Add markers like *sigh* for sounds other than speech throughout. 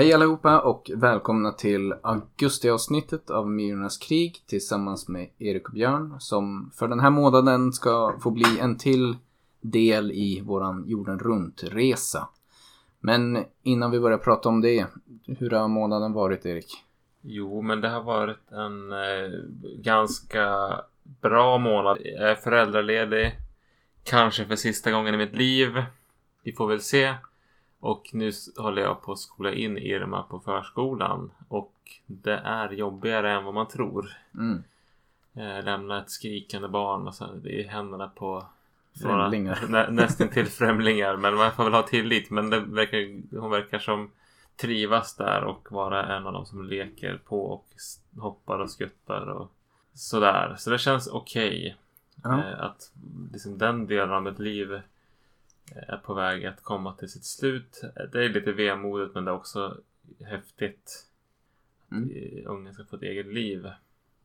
Hej allihopa och välkomna till augustiavsnittet av Myrornas krig tillsammans med Erik och Björn som för den här månaden ska få bli en till del i våran jorden runt-resa. Men innan vi börjar prata om det, hur har månaden varit Erik? Jo, men det har varit en eh, ganska bra månad. Jag är föräldraledig. Kanske för sista gången i mitt liv. Vi får väl se. Och nu håller jag på att skola in Irma på förskolan. Och det är jobbigare än vad man tror. Mm. Eh, lämna ett skrikande barn och så i händerna på Främlingar. *laughs* Nä, nästan till främlingar. Men man får väl ha tillit. Men det verkar, hon verkar som trivas där och vara en av dem som leker på och hoppar och skuttar och sådär. Så det känns okej. Ja. Eh, att liksom den delen av mitt liv är på väg att komma till sitt slut. Det är lite vemodigt men det är också häftigt. Att Mm. ungen ska få ett eget liv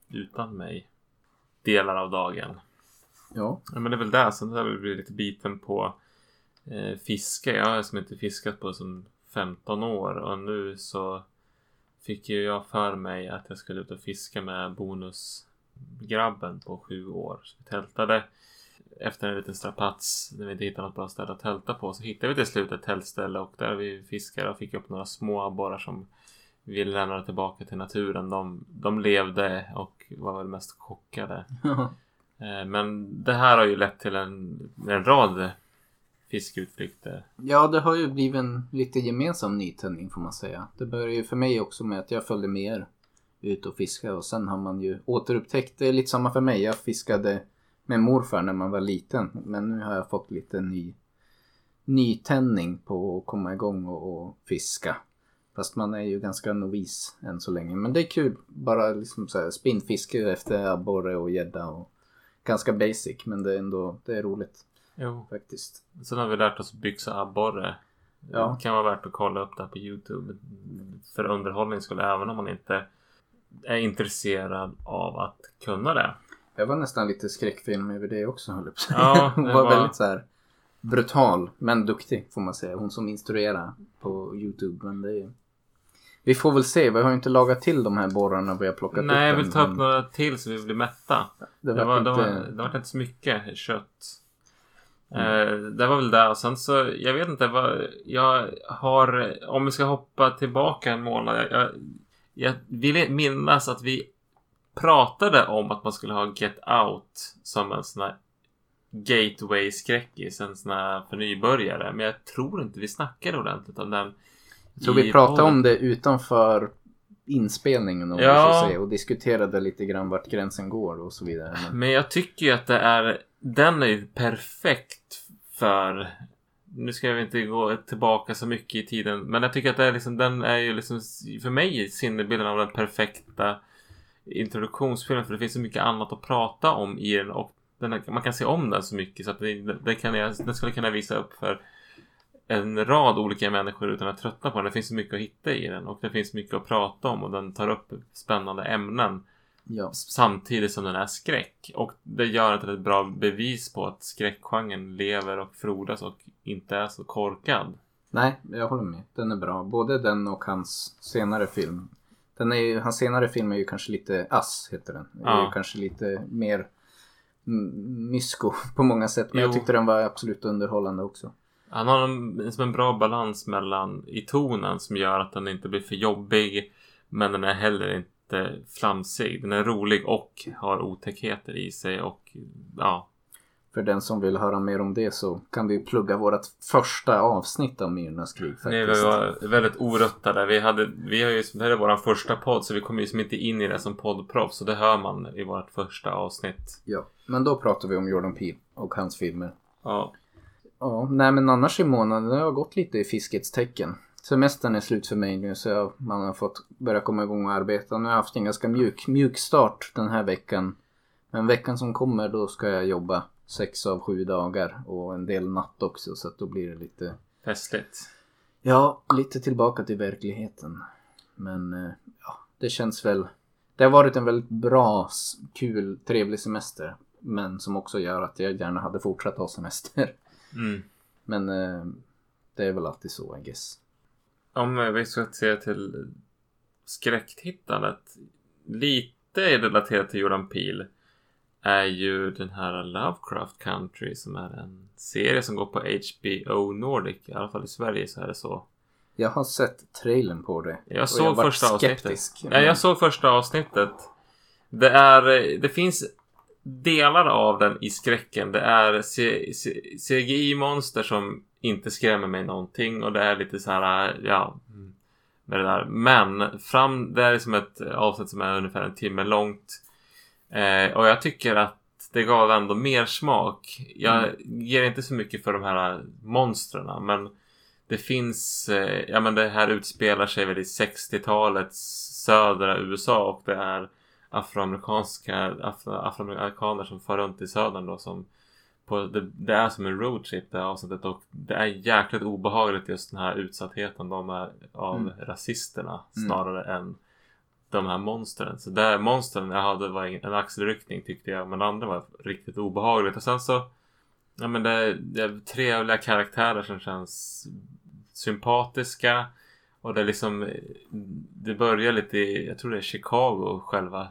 utan mig. Delar av dagen. Ja. Ja men det är väl det. Sen har jag blivit lite biten på eh, fiske. Jag har som inte fiskat på som 15 år och nu så fick ju jag för mig att jag skulle ut och fiska med bonusgrabben på sju år. Så vi tältade efter en liten strapats när vi inte hittade något bra ställe att tälta på så hittade vi till slut ett tältställe och där vi fiskade och fick upp några små abborrar som vi lämnade tillbaka till naturen. De, de levde och var väl mest chockade. Eh, Men det här har ju lett till en, en rad fiskeutflykter. ja, det har ju blivit en lite gemensam nytändning får man säga. Det började ju för mig också med att jag följde med er ut och fiskade och sen har man ju återupptäckt, det är lite samma för mig. Jag fiskade med morfar när man var liten men nu har jag fått lite ny nytändning på att komma igång och, och fiska. Fast man är ju ganska novis än så länge. Men det är kul. Bara liksom så här spinnfiske efter abborre och gädda och ganska basic men det är ändå det är roligt Jo. faktiskt. Sen har vi lärt oss byxa abborre. Ja. Det kan vara värt att kolla upp det här på Youtube. För underhållning skulle även om man inte är intresserad av att kunna det. Jag var nästan lite skräckfilm över det också höll jag på. Ja, *laughs* Hon var, var- väldigt så här brutal men duktig får man säga. Hon som instruerar på Youtube. Men det är... Vi får väl se. Vi har ju inte lagat till de här borrarna vi har plockat Nej, jag upp. vill än, ta upp men några till så vi blir mätta. Det, Det var var, inte... det, var, det var inte så mycket kött. Mm. Eh, det var väl det. Och sen så, jag vet inte vad jag har, om vi ska hoppa tillbaka en månad. Jag, jag, jag vill minnas att vi pratade om att man skulle ha Get Out som en sån här gateway-skräckis, en sån här för nybörjare. Men jag tror inte vi snackade ordentligt om den. Jag tror vi pratade podden. om det utanför inspelningen om Ja. vi se, och diskuterade lite grann vart gränsen går och så vidare. Men... Men jag tycker ju att det är, den är ju perfekt för, nu ska jag inte gå tillbaka så mycket i tiden, men jag tycker att det är liksom, den är ju liksom för mig sinnebilden av den perfekta introduktionsfilmen för det finns så mycket annat att prata om i den och den man kan se om den så mycket så att det kan den skulle kunna visa upp för en rad olika människor utan att tröttna på den. Det finns så mycket att hitta i den och det finns mycket att prata om och den tar upp spännande ämnen Ja. samtidigt som den är skräck. Och det gör att det är ett bra bevis på att skräckgenren lever och frodas och inte är så korkad. Nej, jag håller med. Den är bra. Både den och hans senare film. Den är ju, hans senare film är ju kanske lite ass, heter den. Det är Ja. ju kanske lite mer mysko på många sätt. Men jag Jo. tyckte den var absolut underhållande också. Han har en, som en bra balans mellan i tonen som gör att den inte blir för jobbig. Men den är heller inte flamsig. Den är rolig och har otäckheter i sig och ja. För den som vill höra mer om det så kan vi plugga vårt första avsnitt av Myrornas krig Nej, faktiskt. vi var väldigt oruttade. Vi, hade, vi har ju, det här är vår första podd så vi kommer ju som inte in i det som poddproffs. Så det hör man i vårt första avsnitt. Ja, men då pratar vi om Jordan Peele och hans filmer. Ja, Ja, nej men annars i månaden har gått lite i fiskets tecken. Semestern är slut för mig nu så jag, man har fått börja komma igång och arbeta. Nu har jag haft en ganska mjuk, mjuk start den här veckan. Men veckan som kommer då ska jag jobba sex av sju dagar och en del natt också så att då blir det lite festligt. Ja, lite tillbaka till verkligheten. Men eh, ja, det känns väl. Det har varit en väldigt bra, kul, trevlig semester. Men som också gör att jag gärna hade fortsatt ha semester. Mm. Men eh, det är väl alltid så, I guess. om vi ska se till skräcktittandet. Lite relaterat till Jordan Peele. Är ju den här Lovecraft Country som är en serie som går på HBO Nordic. I alla fall i Sverige så är det så. Jag har sett trailern på det. Jag såg jag första avsnittet. men- Ja, jag såg första avsnittet. Det är, det finns delar av den i skräcken. Det är CGI-monster som inte skrämmer mig någonting och det är lite så här, ja, med det där. Men fram, det är som ett avsnitt som är ungefär en timme långt. Eh, och jag tycker att det gav ändå mer smak. Jag ger inte så mycket för de här monstren men det finns, eh, ja men det här utspelar sig väl i 60-talets södra USA och det är afroamerikanska afro, afroamerikaner som far runt i södern då som på, det, det är som en roadtrip det här avsnittet och det är jäkligt obehagligt just den här utsattheten de är av Mm. rasisterna Mm. snarare än de här monstren. Så där monstren jag hade var en axelryckning tyckte jag men andra var riktigt obehagligt och sen så Ja men det, det är trevliga karaktärer som känns sympatiska. Och det är liksom Det börjar lite i, jag tror det är Chicago själva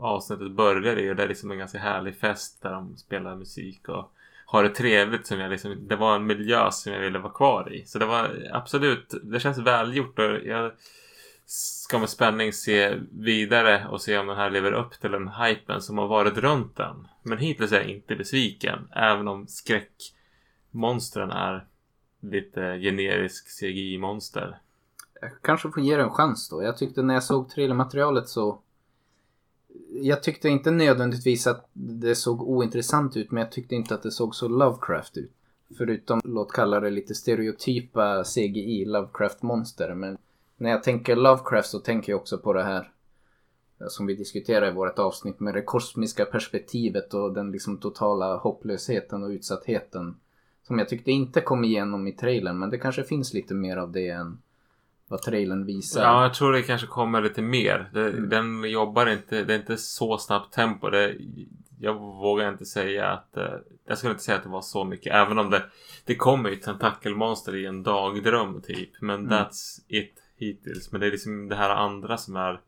avsnittet börjar i och det är liksom en ganska härlig fest där de spelar musik och har det trevligt som jag liksom, det var en miljö som jag ville vara kvar i. Så det var absolut, det känns välgjort och jag ska med spänning se vidare och se om den här lever upp till den hypen som har varit runt den. Men hittills är jag inte besviken. Även om skräckmonstren är lite generisk CGI-monster. Jag kanske får ge det en chans då. Jag tyckte när jag såg trailermaterialet så... Jag tyckte inte nödvändigtvis att det såg ointressant ut men jag tyckte inte att det såg så Lovecraft ut. Förutom, låt kalla det lite stereotypa CGI Lovecraft-monster. Men när jag tänker Lovecraft så tänker jag också på det här eh, som vi diskuterade i vårt avsnitt med det kosmiska perspektivet och den liksom totala hopplösheten och utsattheten. Som jag tyckte inte kom igenom i trailern men det kanske finns lite mer av det än vad trailern visar. Ja, jag tror det kanske kommer lite mer. Det, Mm. Den jobbar inte, det är inte så snabbt tempo. Det, jag vågar inte säga att, eh, jag skulle inte säga att det var så mycket. Även om det, det kommer ju tentakelmonster i en dagdröm typ. Men Mm. that's it hittills. Men det är liksom det här andra som är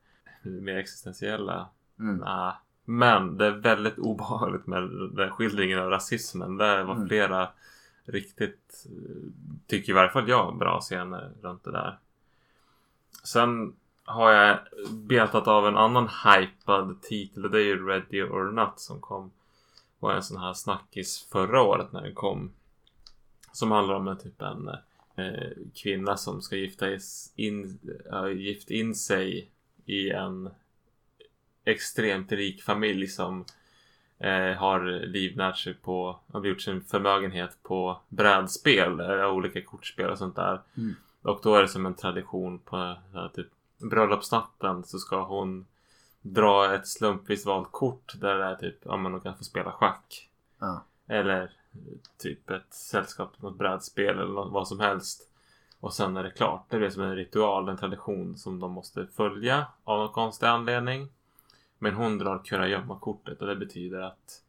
mer existentiella. Mm. Nah. Men det är väldigt obehagligt med den skildringen av rasismen. Det var Mm. flera riktigt, eh, tycker i varje fall jag, bra scener runt det där. Sen har jag betat av en annan hypad titel och det är ju Ready or Not som kom. Var en sån här snackis förra året när den kom. Som handlar om en typ en eh, kvinna som ska gifta in, äh, gift in sig i en extremt rik familj som eh, har livnärt sig på, har gjort sin förmögenhet på brädspel, eh, olika kortspel och sånt där. Mm. Och då är det som en tradition på eh, typ bröllopsnatten så ska hon dra ett slumpvis valt kort där det är typ, ja men hon kan få spela schack. Ja. Eller eh, typ ett sällskap, något brädspel eller något, vad som helst. Och sen är det klart. Det blir som en ritual, en tradition som de måste följa av någon konstig anledning. Men hon drar kurragömma-kortet och det betyder att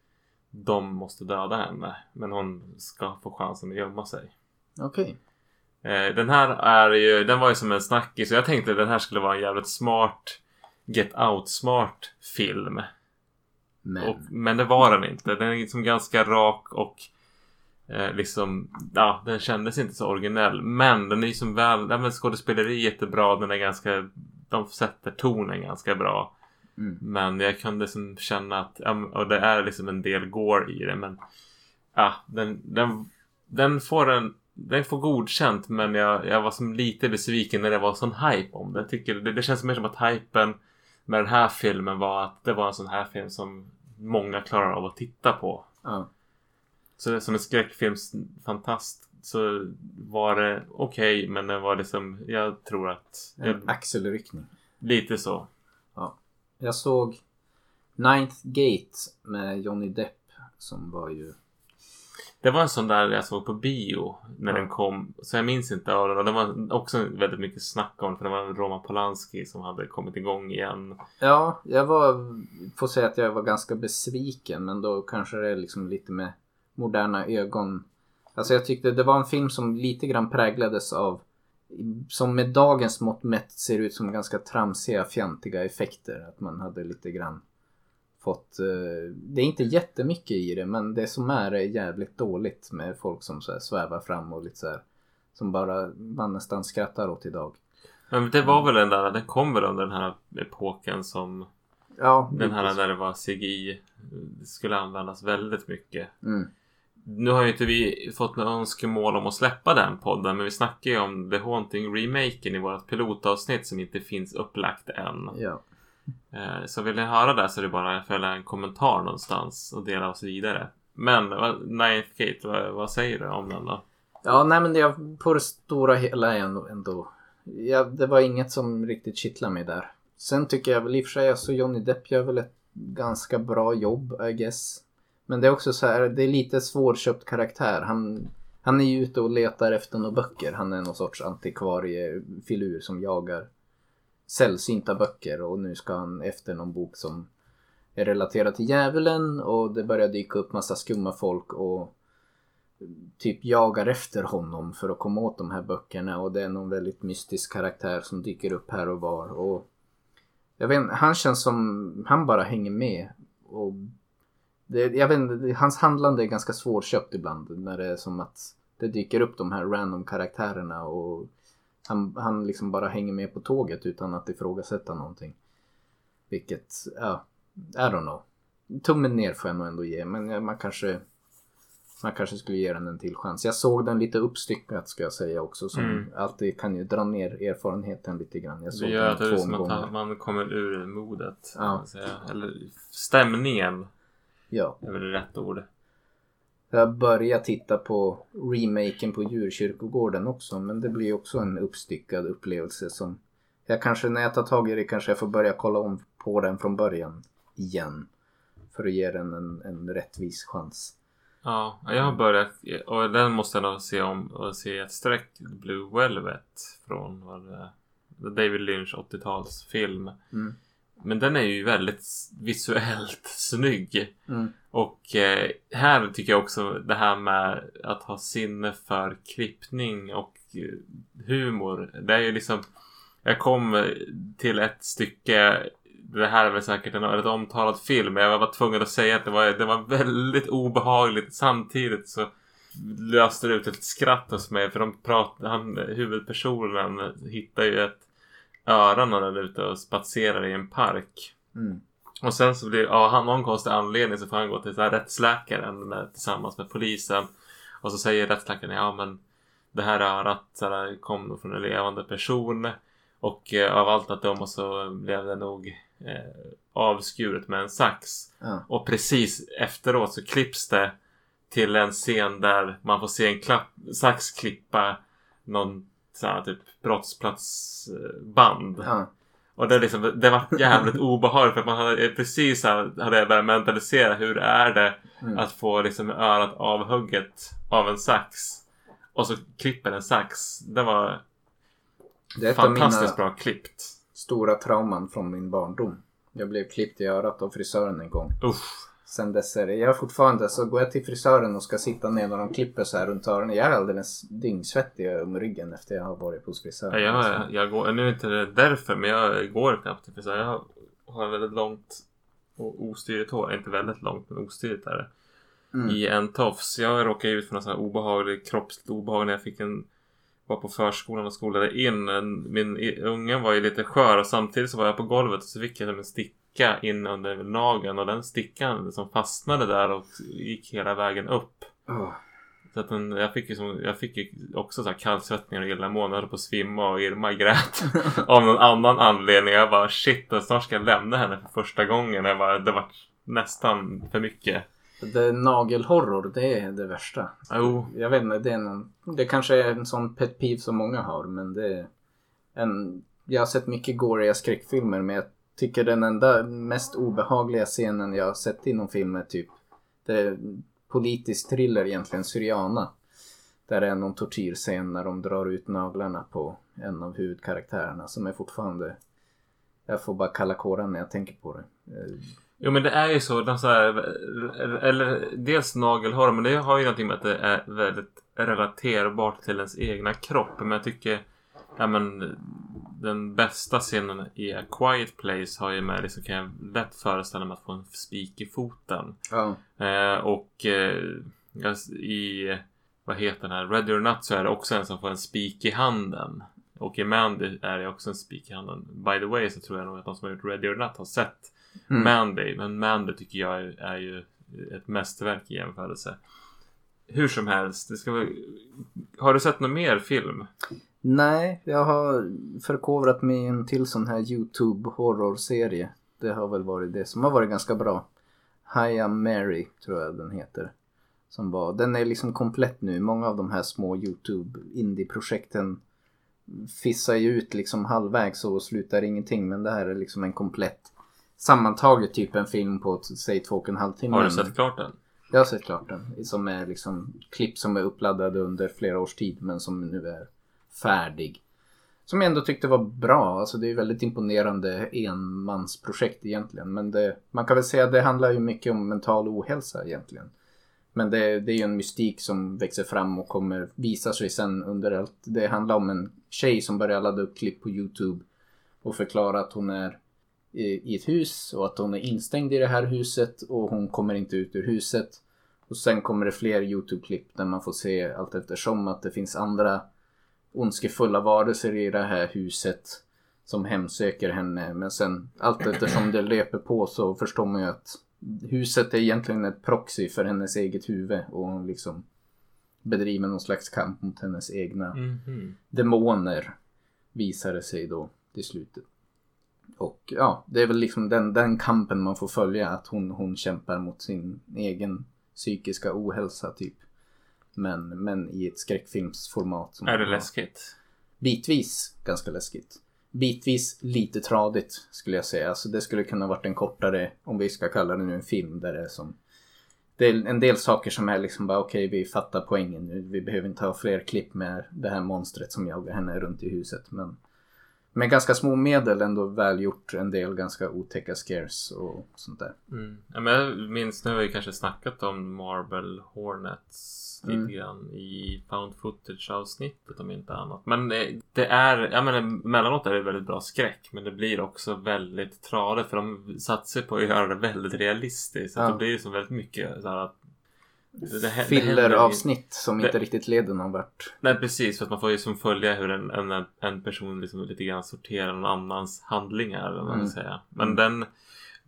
de måste döda henne. Men hon ska få chansen att gömma sig. Okej. Eh, den här är ju, den var ju som en snackis så jag tänkte att den här skulle vara en jävligt smart Get Out-smart film. Men. Och, men det var den inte. Den är liksom ganska rak och eh, liksom, ja, den kändes inte så originell. Men den är ju som väl, ja, men skådespeleriet är bra. Den är ganska, de sätter tonen ganska bra. Mm. Men jag kunde liksom känna att, och det är liksom en del gore i det men Ja, den, den, den får en den får godkänt men jag, jag var som lite besviken när det var sån hype om det. Jag tycker det, det känns mer som att hypen med den här filmen var att det var en sån här film som många klarar av att titta på. Ja. Så det, som en skräckfilmsfantast så var det okej men den var liksom, jag tror att, jag, En axelryckning. lite så. Jag såg Ninth Gate med Johnny Depp som var ju... Det var en sån där jag såg på bio när Ja. den kom. Så jag minns inte av den. Och det var också väldigt mycket snack om. För det var Roman Polanski som hade kommit igång igen. Ja, jag var... Får säga att jag var ganska besviken men då kanske det är liksom lite med moderna ögon. Alltså jag tyckte det var en film som lite grann präglades av som med dagens mått mätt ser ut som ganska tramsiga, fjantiga effekter. Att man hade lite grann fått... Eh, det är inte jättemycket i det men det som är är jävligt dåligt med folk som så här svävar fram och lite så här, Som bara man nästan skrattar åt idag. Men det var väl den där, den kom väl under den här epoken som Ja, den här där det var CGI skulle användas väldigt mycket. Mm. Nu har ju inte vi fått några önskemål om att släppa den podden men vi snackar ju om The Haunting remaken i vårt pilotavsnitt som inte finns upplagt än. Ja. Eh, så vill ni höra det så är det bara att följa en kommentar någonstans och dela oss vidare. Men vad- Ninth Gate, vad, vad säger du om den då? Ja, nej men det, på det stora hela är ändå... ändå ja, det var inget som riktigt kittlade mig där. Sen tycker jag väl i och för sig, alltså Johnny Depp gör väl ett ganska bra jobb, I guess. Men det är också så här, det är lite svårköpt karaktär. Han, han är ju ute och letar efter några böcker. Han är någon sorts antikvariefilur som jagar sällsynta böcker och nu ska han efter någon bok som är relaterad till djävulen och det börjar dyka upp massa skumma folk och typ jagar efter honom för att komma åt de här böckerna och det är någon väldigt mystisk karaktär som dyker upp här och var och jag vet inte, han känns som han bara hänger med och det, jag vet inte, hans handlande är ganska svårköpt ibland när det är som att det dyker upp de här random karaktärerna och han, han liksom bara hänger med på tåget utan att ifrågasätta någonting. Vilket, ja, I don't know. Tummen ner får jag nog ändå ge men ja, man kanske man kanske skulle ge den en till chans. Jag såg den lite uppstyckat ska jag säga också. Som Mm. alltid kan ju dra ner erfarenheten lite grann. Jag Det såg gör att det är som att man kommer ur modet. Ja. Eller stämningen Ja. är väl rätt ord. Jag börjar titta på remaken på djurkyrkogården också. Men det blir också en uppstyckad upplevelse som jag kanske när jag tar tag i det kanske jag får börja kolla om på den från början igen. För att ge den en, en rättvis chans. Ja, jag har börjat och den måste jag nog se om och se ett streck Blue Velvet från vad det är, David Lynch 80-talsfilm. Mm. Men den är ju väldigt visuellt *laughs* snygg. Mm. Och eh, här tycker jag också det här med att ha sinne för klippning och eh, humor. Det är ju liksom Jag kom till ett stycke Det här är väl säkert en väldigt omtalad film men jag var tvungen att säga att det var, det var väldigt obehagligt samtidigt så löste det ut ett skratt hos mig för de pratade, han, huvudpersonen hittar ju ett öra när han är ute och spatserar i en park. Mm. Och sen så blir av han någon konstig anledning så får han gå till så här rättsläkaren med, tillsammans med polisen. Och så säger rättsläkaren ja men det här örat kom nog från en levande person. Och eh, av allt att döma så blev det nog eh, avskuret med en sax. Ja. Och precis efteråt så klipps det till en scen där man får se en klapp, sax klippa någon sån här typ brottsplatsband. Ja. Och det, liksom, det var jävligt obehagligt för man hade precis hade börjat mentalisera hur är det Mm. att få liksom örat avhugget av en sax. Och så klipper en sax. Det var Det fantastiskt bra klippt. stora trauman från min barndom. Jag blev klippt i örat av frisören en gång. Usch. Sen dess är det, jag fortfarande, så går jag till frisören och ska sitta ner när de klipper så här runt öronen. Jag är alldeles dyngsvettig om ryggen efter jag har varit hos frisören. Ja, jag, jag går, nu är inte det därför men jag går knappt till frisör. Jag har väldigt långt och ostyrigt hår. Inte väldigt långt men ostyrigt är det. Mm. I en tofs. Jag råkade ut för någon sån här obehaglig kroppsligt obehag när jag fick en var på förskolan och skolade in. Min unge var ju lite skör och samtidigt så var jag på golvet och så fick jag en sticka in under nageln och den stickan som fastnade där och gick hela vägen upp. Åh. Så att den, jag fick ju som, jag fick ju också så här kallsvettningar och illamående. Jag höll på att svimma och Irma grät. *laughs* av någon annan anledning. Jag bara shit, snart ska jag lämna henne för första gången. Jag bara, det var nästan för mycket. Det nagelhorror, det är det värsta. Jo, Jag vet inte, det är någon, det kanske är en sån pet peeve som många har men det är en, jag har sett mycket goriga skräckfilmer men jag tycker den enda mest obehagliga scenen jag har sett inom film är typ det är politisk thriller egentligen, Syriana. Där det är någon tortyrscen när de drar ut naglarna på en av huvudkaraktärerna som är fortfarande jag får bara kalla kåren när jag tänker på det. Eh, jo men det är ju så, De så här, eller dels nagelhår men det har ju någonting med att det är väldigt relaterbart till ens egna kropp. Men jag tycker ja men den bästa scenen i A Quiet Place har ju med liksom kan jag lätt föreställa mig att få en spik i foten. Ja. Eh, och eh, i vad heter den här Ready or Not så är det också en som får en spik i handen. Och i Mandy är det också en spik i handen. By the way så tror jag nog att de som har gjort Ready or Not har sett Mm. Mandy. Men Mandy tycker jag är, är ju ett mästerverk i jämförelse. Hur som helst. Det ska vara... Har du sett någon mer film? Nej, jag har förkovrat mig i en till sån här YouTube horrorserie. Det har väl varit det som har varit ganska bra. Hi I'm Mary tror jag den heter. Som var, den är liksom komplett nu. Många av de här små YouTube indie-projekten fissar ju ut liksom halvvägs och slutar ingenting. Men det här är liksom en komplett sammantaget typ en film på säg två och en halv timme. Har du sett klart den? Jag har sett klart den. Som är liksom klipp som är uppladdade under flera års tid men som nu är färdig. Som jag ändå tyckte var bra. Alltså det är väldigt imponerande enmansprojekt egentligen. Men det, man kan väl säga att det handlar ju mycket om mental ohälsa egentligen. Men det, det är ju en mystik som växer fram och kommer visa sig sen under allt. Det handlar om en tjej som börjar ladda upp klipp på YouTube och förklara att hon är i, i ett hus och att hon är instängd i det här huset och hon kommer inte ut ur huset. Och sen kommer det fler YouTube-klipp där man får se allt eftersom att det finns andra ondskefulla varelser i det här huset som hemsöker henne. Men sen allt eftersom det löper på så förstår man ju att huset är egentligen ett proxy för hennes eget huvud och hon liksom bedriver någon slags kamp mot hennes egna Mhm. demoner visar det sig då till slutet. Och ja, det är väl liksom den, den kampen man får följa att hon, hon kämpar mot sin egen psykiska ohälsa typ. Men, men i ett skräckfilmsformat. Som Är det läskigt? Bitvis ganska läskigt. Bitvis lite tradigt skulle jag säga. Alltså det skulle kunna varit en kortare, om vi ska kalla det nu en film där det är som det är en del saker som är liksom bara okej vi fattar poängen nu. Vi behöver inte ha fler klipp med det här monstret som jagar henne runt i huset. Men med ganska små medel ändå välgjort en del ganska otäcka scares och sånt där. Mm. Ja, men jag minns, nu har vi kanske snackat om Marble Hornets lite Mm. grann i Found Footage avsnittet om inte annat. Men eh, det är, jag menar emellanåt är det väldigt bra skräck men det blir också väldigt tradigt för de satsar på att göra det väldigt realistiskt. Så Ja. det blir ju som väldigt mycket så här att Filleravsnitt som Det- inte riktigt leder någon vart. Nej precis, för att man får ju som följa hur en, en, en person liksom lite grann sorterar någon annans handlingar. Eller vad Mm. säga. Men Mm. den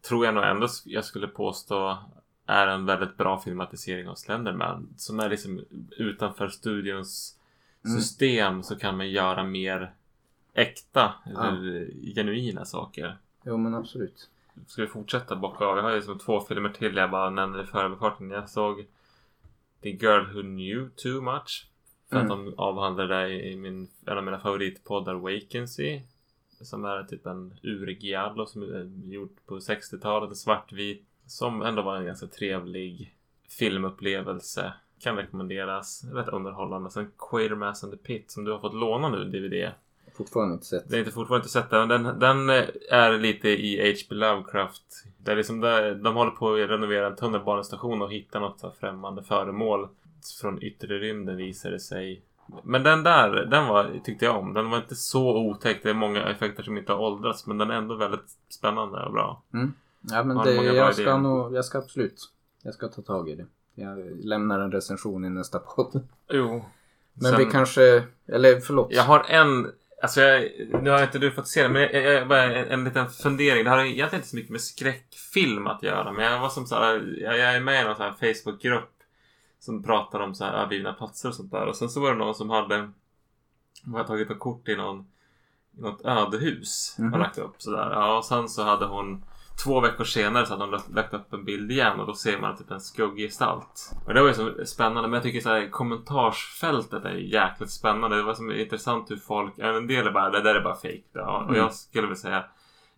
tror jag nog ändå jag skulle påstå är en väldigt bra filmatisering av Slenderman. Som är liksom utanför studions Mm. system så kan man göra mer äkta Ja. genuina saker. Jo men absolut. Ska vi fortsätta bocka av? Jag har ju som två filmer till jag bara nämner i förbifarten. Jag såg The Girl Who Knew Too Much. För att Mm. de avhandlade det i min, en av mina favoritpoddar Vacancy. Som är typ en urgiallo som är gjord på 60-talet, en svartvit. Som ändå var en ganska trevlig filmupplevelse. Kan rekommenderas. Rätt underhållande. Sen Quatermass and the Pit som du har fått låna nu DVD. Fortfarande inte sett. Det är inte fortfarande inte sett den. men Den, den är lite i H.P. Lovecraft. Det är liksom där, de håller på att renovera en tunnelbanestation och hitta något främmande föremål från yttre rymden visar det sig. Men den där, den var, tyckte jag om. Den var inte så otäck. Det är många effekter som inte har åldrats. Men den är ändå väldigt spännande och bra. Ja men det, jag ska nog, jag ska absolut. Jag ska ta tag i det. Jag lämnar en recension i nästa podd. Jo. Men vi kanske, eller förlåt. Jag har en... Alltså jag, nu har inte du fått se den, men jag, jag, bara en, en liten fundering. Det har egentligen inte så mycket med skräckfilm att göra. Men jag var som så här, jag, jag är med i någon så här Facebookgrupp som pratar om så här övergivna platser och sånt där. Och sen så var det någon som hade hade tagit ett kort i någon i något ödehus Mhm. och lagt upp sådär. Ja, och sen så hade hon Två veckor senare så hade hon lagt- upp en bild igen och då ser man typ en skuggig gestalt. Och det var ju så spännande men jag tycker så här kommentarsfältet är jäkligt spännande. Det var så intressant hur folk, en del är bara det där är bara fake. Ja, och Mm. jag skulle väl säga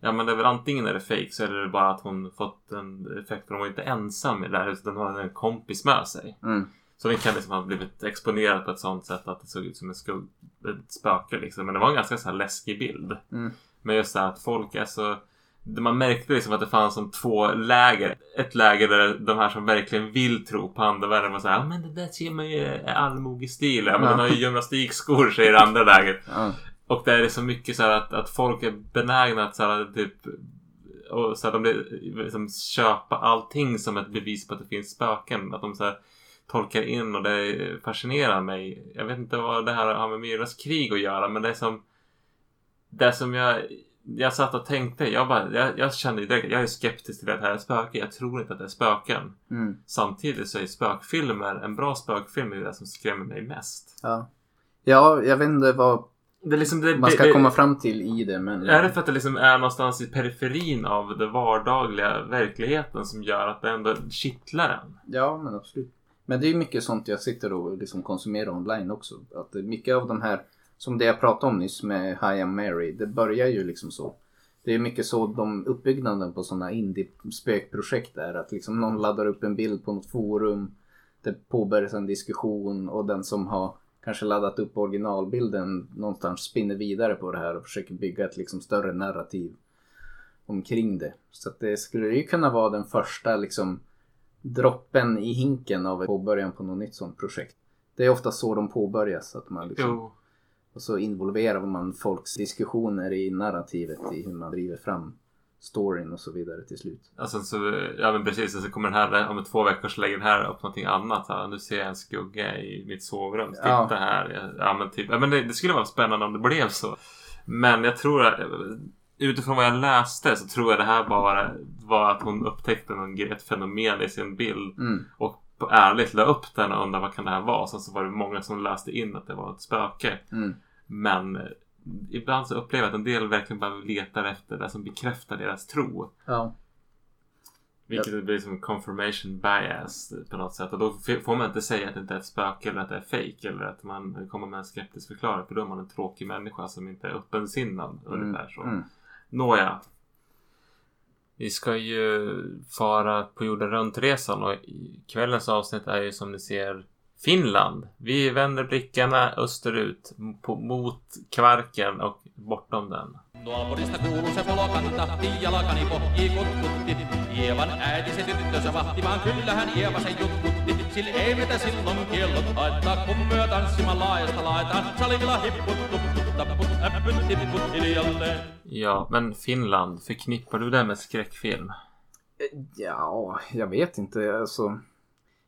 Ja men det är väl antingen är det fake så är det bara att hon fått en effekt för hon var inte ensam i det här huset. Den har en kompis med sig. Mm. Så den kan liksom ha blivit exponerad på ett sånt sätt att det såg ut som en skugg, ett spöke liksom. Men det var en ganska så läskig bild. Mm. Men just det här att folk är så... Man märkte liksom att det fanns som två läger. Ett läger där de här som verkligen vill tro på andevärlden var såhär, ja men det där ser man ju allmogestil. Ja men den har ju gymnastikskor säger det andra läget. Ja. Och det är så mycket så här att, att folk är benägna att så här, typ och så här, de liksom, köpa allting som ett bevis på att det finns spöken. Att de så här, tolkar in och det fascinerar mig. Jag vet inte vad det här har med Myras krig att göra men det är som det som jag jag satt och tänkte, jag, bara, jag, jag kände direkt jag är skeptisk till att det här är spöken. Jag tror inte att det är spöken. Mm. Samtidigt så är spökfilmer, en bra spökfilm är det som skrämmer mig mest. Ja. ja, jag vet inte vad Det liksom, det, man ska det, komma fram till i det. Men... Är det för att det liksom är någonstans i periferin av den vardagliga verkligheten som gör att det ändå kittlar en? Ja, men absolut. Men det är mycket sånt jag sitter och liksom konsumerar online också. Att mycket av de här, som det jag pratade om nyss med Hi I'm Mary, det börjar ju liksom så. Det är mycket så de uppbyggnaden på sådana indie-spökprojekt är. Att liksom någon laddar upp en bild på något forum. Det påbörjas en diskussion och den som har kanske laddat upp originalbilden någonstans spinner vidare på det här och försöker bygga ett liksom större narrativ omkring det. Så att det skulle ju kunna vara den första liksom droppen i hinken av påbörjan på något nytt sånt projekt. Det är ofta så de påbörjas. Att man liksom, Jo och så involverar man folks diskussioner i narrativet i hur man driver fram storyn och så vidare till slut. Alltså så, ja men precis, så kommer den här om två veckor så lägger den här upp någonting annat. Ja, nu ser jag en skugga i mitt sovrum. Titta Ja. här. Ja men typ, ja, men det, det skulle vara spännande om det blev så. Men jag tror att utifrån vad jag läste så tror jag det här bara var att hon upptäckte någon, ett fenomen i sin bild. Mm. Och på ärligt la upp den och undrade vad kan det här vara. Sen så var det många som läste in att det var ett spöke. Mm. Men ibland så upplever jag att en del verkligen bara letar efter det som bekräftar deras tro. Ja. Vilket blir som confirmation bias på något sätt. Och då får man inte säga att det inte är ett spöke eller att det är fake eller att man kommer med en skeptisk förklaring. För då är man en tråkig människa som inte är öppensinnad. Ungefär så. Mm. Nåja. Vi ska ju fara på jorden runt-resan och kvällens avsnitt är ju som ni ser Finland. Vi vänder blickarna österut på, mot Kvarken och bortom den. Naapurista kuuluu se polokanta, jalkani pohjii kutkutti. Ievan äiti se tyttönsä vahtimaan, kyllähän Ieva sen jutkutti. Sillä ei metä silloin kiellot haittaa, kun myö tanssimaan laajasta laitaan. Salilla hipput, tupput, tapput, äppyt, tipput hiljalleen. Ja, men Finland, förknippar du det med skräckfilm? Ja, jag vet inte. Alltså,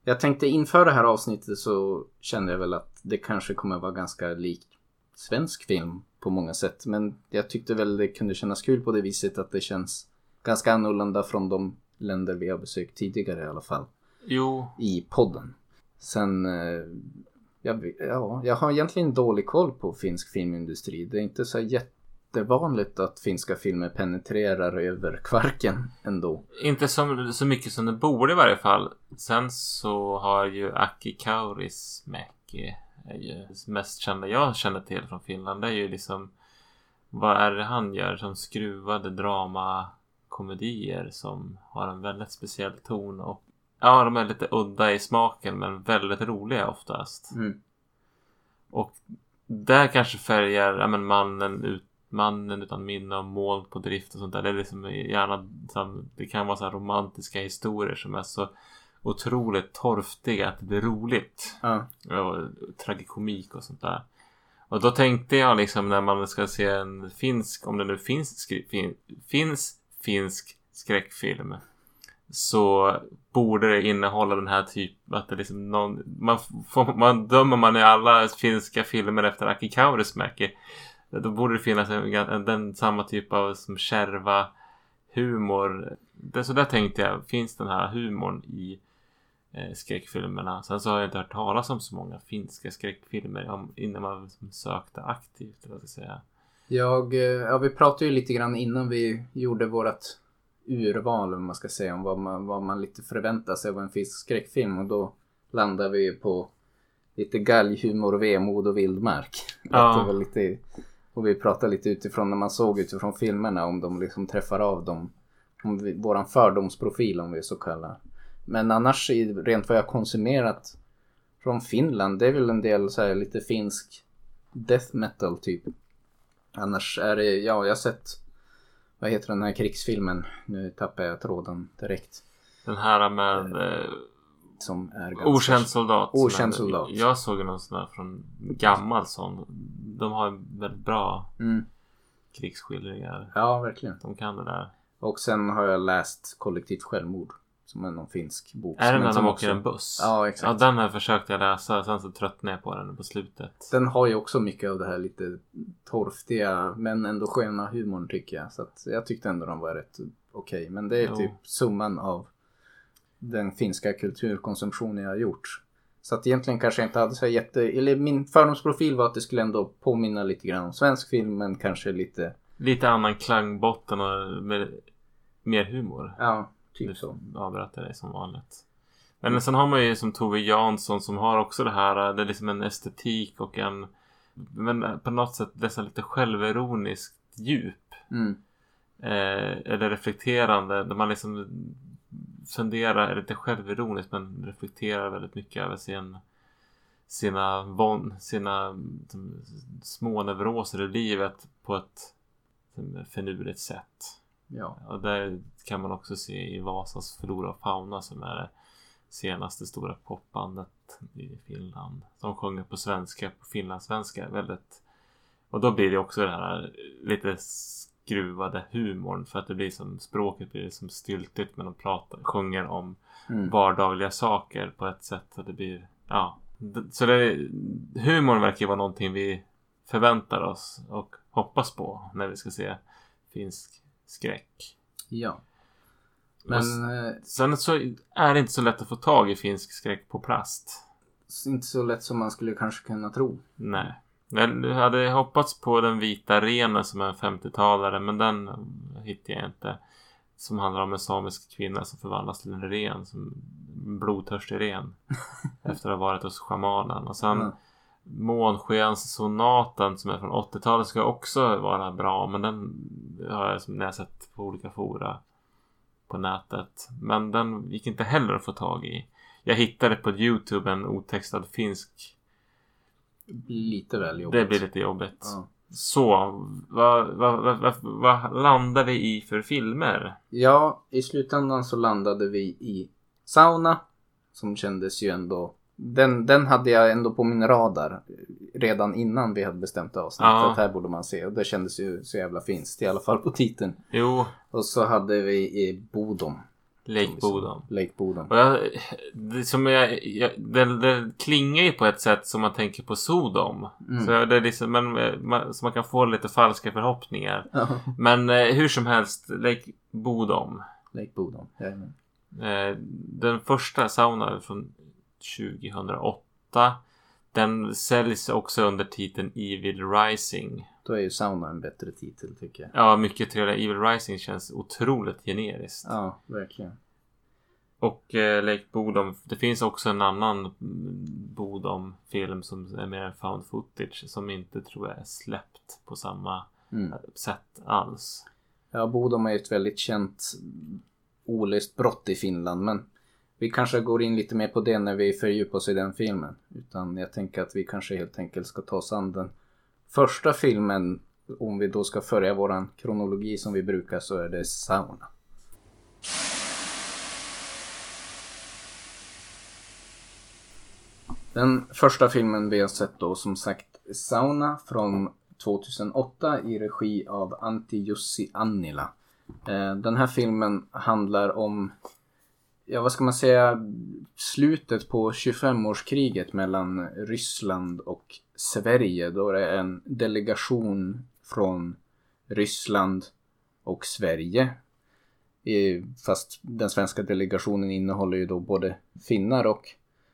jag tänkte inför det här avsnittet så kände jag väl att det kanske kommer vara ganska likt svensk film på många sätt. Men jag tyckte väl det kunde kännas kul på det viset att det känns ganska annorlunda från de länder vi har besökt tidigare i alla fall. Jo, I podden. Sen, eh, jag, ja, jag har egentligen dålig koll på finsk filmindustri. Det är inte så jättevanligt att finska filmer penetrerar över kvarken ändå. inte som, så mycket som det borde i varje fall. Sen så har ju Aki Kaurismäki är ju mest kända jag känner till från Finland. Det är ju liksom vad är det han gör som skruvade dramakomedier som har en väldigt speciell ton och ja, de är lite udda i smaken men väldigt roliga oftast. Mm. Och där kanske färgar ja, men mannen, ut, mannen utan minne och moln på drift och sånt där. Det är liksom gärna det kan vara så här romantiska historier som är så otroligt torftiga att det blir roligt. Ja. Och tragikomik och sånt där. Och då tänkte jag liksom när man ska se en finsk, om det nu finns, fin, finns finsk skräckfilm. Så borde det innehålla den här typen, att det liksom någon, man, får, man dömer man i alla finska filmer efter Aki Kaurismäki. Då borde det finnas en, en, den samma typ av som kärva humor. Det, så där tänkte jag, finns den här humorn i eh, skräckfilmerna. Sen så har jag inte hört talas om så många finska skräckfilmer om, innan man liksom sökte aktivt. Eller vad jag säga. Jag, eh, ja, vi pratade ju lite grann innan vi gjorde vårt urval, om man ska säga, om vad man, vad man lite förväntar sig av en finsk skräckfilm. Och då landade vi ju på lite galghumor, vemod och vildmark. *laughs* Ja. Det var lite, och vi pratade lite utifrån när man såg utifrån filmerna om de liksom träffar av dem. Om vi, våran fördomsprofil om vi så kallar. Men annars rent vad jag konsumerat från Finland, det är väl en del så här lite finsk death metal typ. Annars är det, ja jag har sett, vad heter den här krigsfilmen? Nu tappar jag tråden direkt. Den här med eh, Som är ganska... Okänd soldat. Okänd soldat. Jag såg någon sån där från gammal sån. De har väldigt bra Mm. krigsskildringar. Ja, verkligen. De kan det där. Och sen har jag läst Kollektivt självmord. Som är någon finsk bok. Är det när de också- åker en buss? Ja, exakt. Ja, den här försökte jag läsa. Sen så tröttnade jag på den på slutet. Den har ju också mycket av det här lite torftiga men ändå sköna humorn tycker jag. Så att jag tyckte ändå de var rätt okej. Men det är Jo. typ summan av den finska kulturkonsumtionen jag har gjort. Så att egentligen kanske jag inte hade så jätte... Eller min fördomsprofil var att det skulle ändå påminna lite grann om svensk film men kanske lite... Lite annan klangbotten och med mer humor. Ja, typ så. Nu avbröt jag dig som vanligt. Men sen har man ju som Tove Jansson som har också det här. Det är liksom en estetik och en... Men på något sätt nästan lite självironiskt djup. Mm. Eh, eller reflekterande. Där man liksom funderar, eller inte självironiskt men reflekterar väldigt mycket över sin sina, von, sina som, små neuroser i livet på ett som, finurligt sätt. Ja. Och det kan man också se i Vasas Flora och Fauna som är det senaste stora popbandet i Finland. Som sjunger på svenska, på finlandssvenska. Väldigt... Och då blir det också det här lite skruvade humorn för att det blir som språket blir som styltigt men de pratar, sjunger om Mm. vardagliga saker på ett sätt att det blir, ja. Så det, humorn verkar ju vara någonting vi förväntar oss och hoppas på när vi ska se finsk skräck. Ja. Men Men eh, sen så är det inte så lätt att få tag i finsk skräck på plast. inte så lätt som man skulle kanske kunna tro. Nej. Jag hade hoppats på den vita renen som är en 50-talare men den hittade jag inte. Som handlar om en samisk kvinna som förvandlas till en ren. Som en blodtörstig ren. *laughs* efter att ha varit hos shamanen. Och sen Mm. Månskenssonaten som är från 80-talet ska också vara bra. Men den har jag som jag sett på olika fora på nätet. Men den gick inte heller att få tag i. Jag hittade på Youtube en otextad finsk. Lite väl jobbigt. Det blir lite jobbigt. Ja. Så, vad, vad, vad, vad, landar vi i för filmer? Ja, i slutändan så landade vi i Sauna. Som kändes ju ändå... Den, den hade jag ändå på min radar redan innan vi hade bestämt avsnitt. Ja. Att här borde man se. Och det kändes ju så jävla finskt. I alla fall på titeln. Jo, Och så hade vi i Bodom. Lake Bodom. Lake Bodom. Och jag, det, som jag, jag, det, det klingar ju på ett sätt som man tänker på Sodom. Mm. Så, det är liksom, men, man, så man kan få lite falska förhoppningar. Ja, Men eh, hur som helst, Lake Bodom. Lake Bodom. Jajamän. Eh, den första saunan från 2008. Den säljs också under titeln Evil Rising. Då är ju Sauna en bättre titel tycker jag. Ja, mycket trevligare. Evil Rising känns otroligt generiskt. Ja, verkligen. Och eh, Lake Bodom. Det finns också en annan Bodom-film som är mer found footage. Som inte tror jag är släppt på samma Mm. sätt alls. Ja, Bodom är ju ett väldigt känt olöst brott i Finland. Men vi kanske går in lite mer på det när vi fördjupar oss i den filmen. Utan jag tänker att vi kanske helt enkelt ska ta oss an den första filmen. Om vi då ska följa våran kronologi som vi brukar så är det Sauna. Den första filmen vi har sett då som sagt Sauna från 2008 i regi av Antti Jussi Annila. Eh, den här filmen handlar om, ja vad ska man säga, slutet på 25-årskriget mellan Ryssland och Sverige. Då det är en delegation från Ryssland och Sverige. Fast den svenska delegationen innehåller ju då både finnar och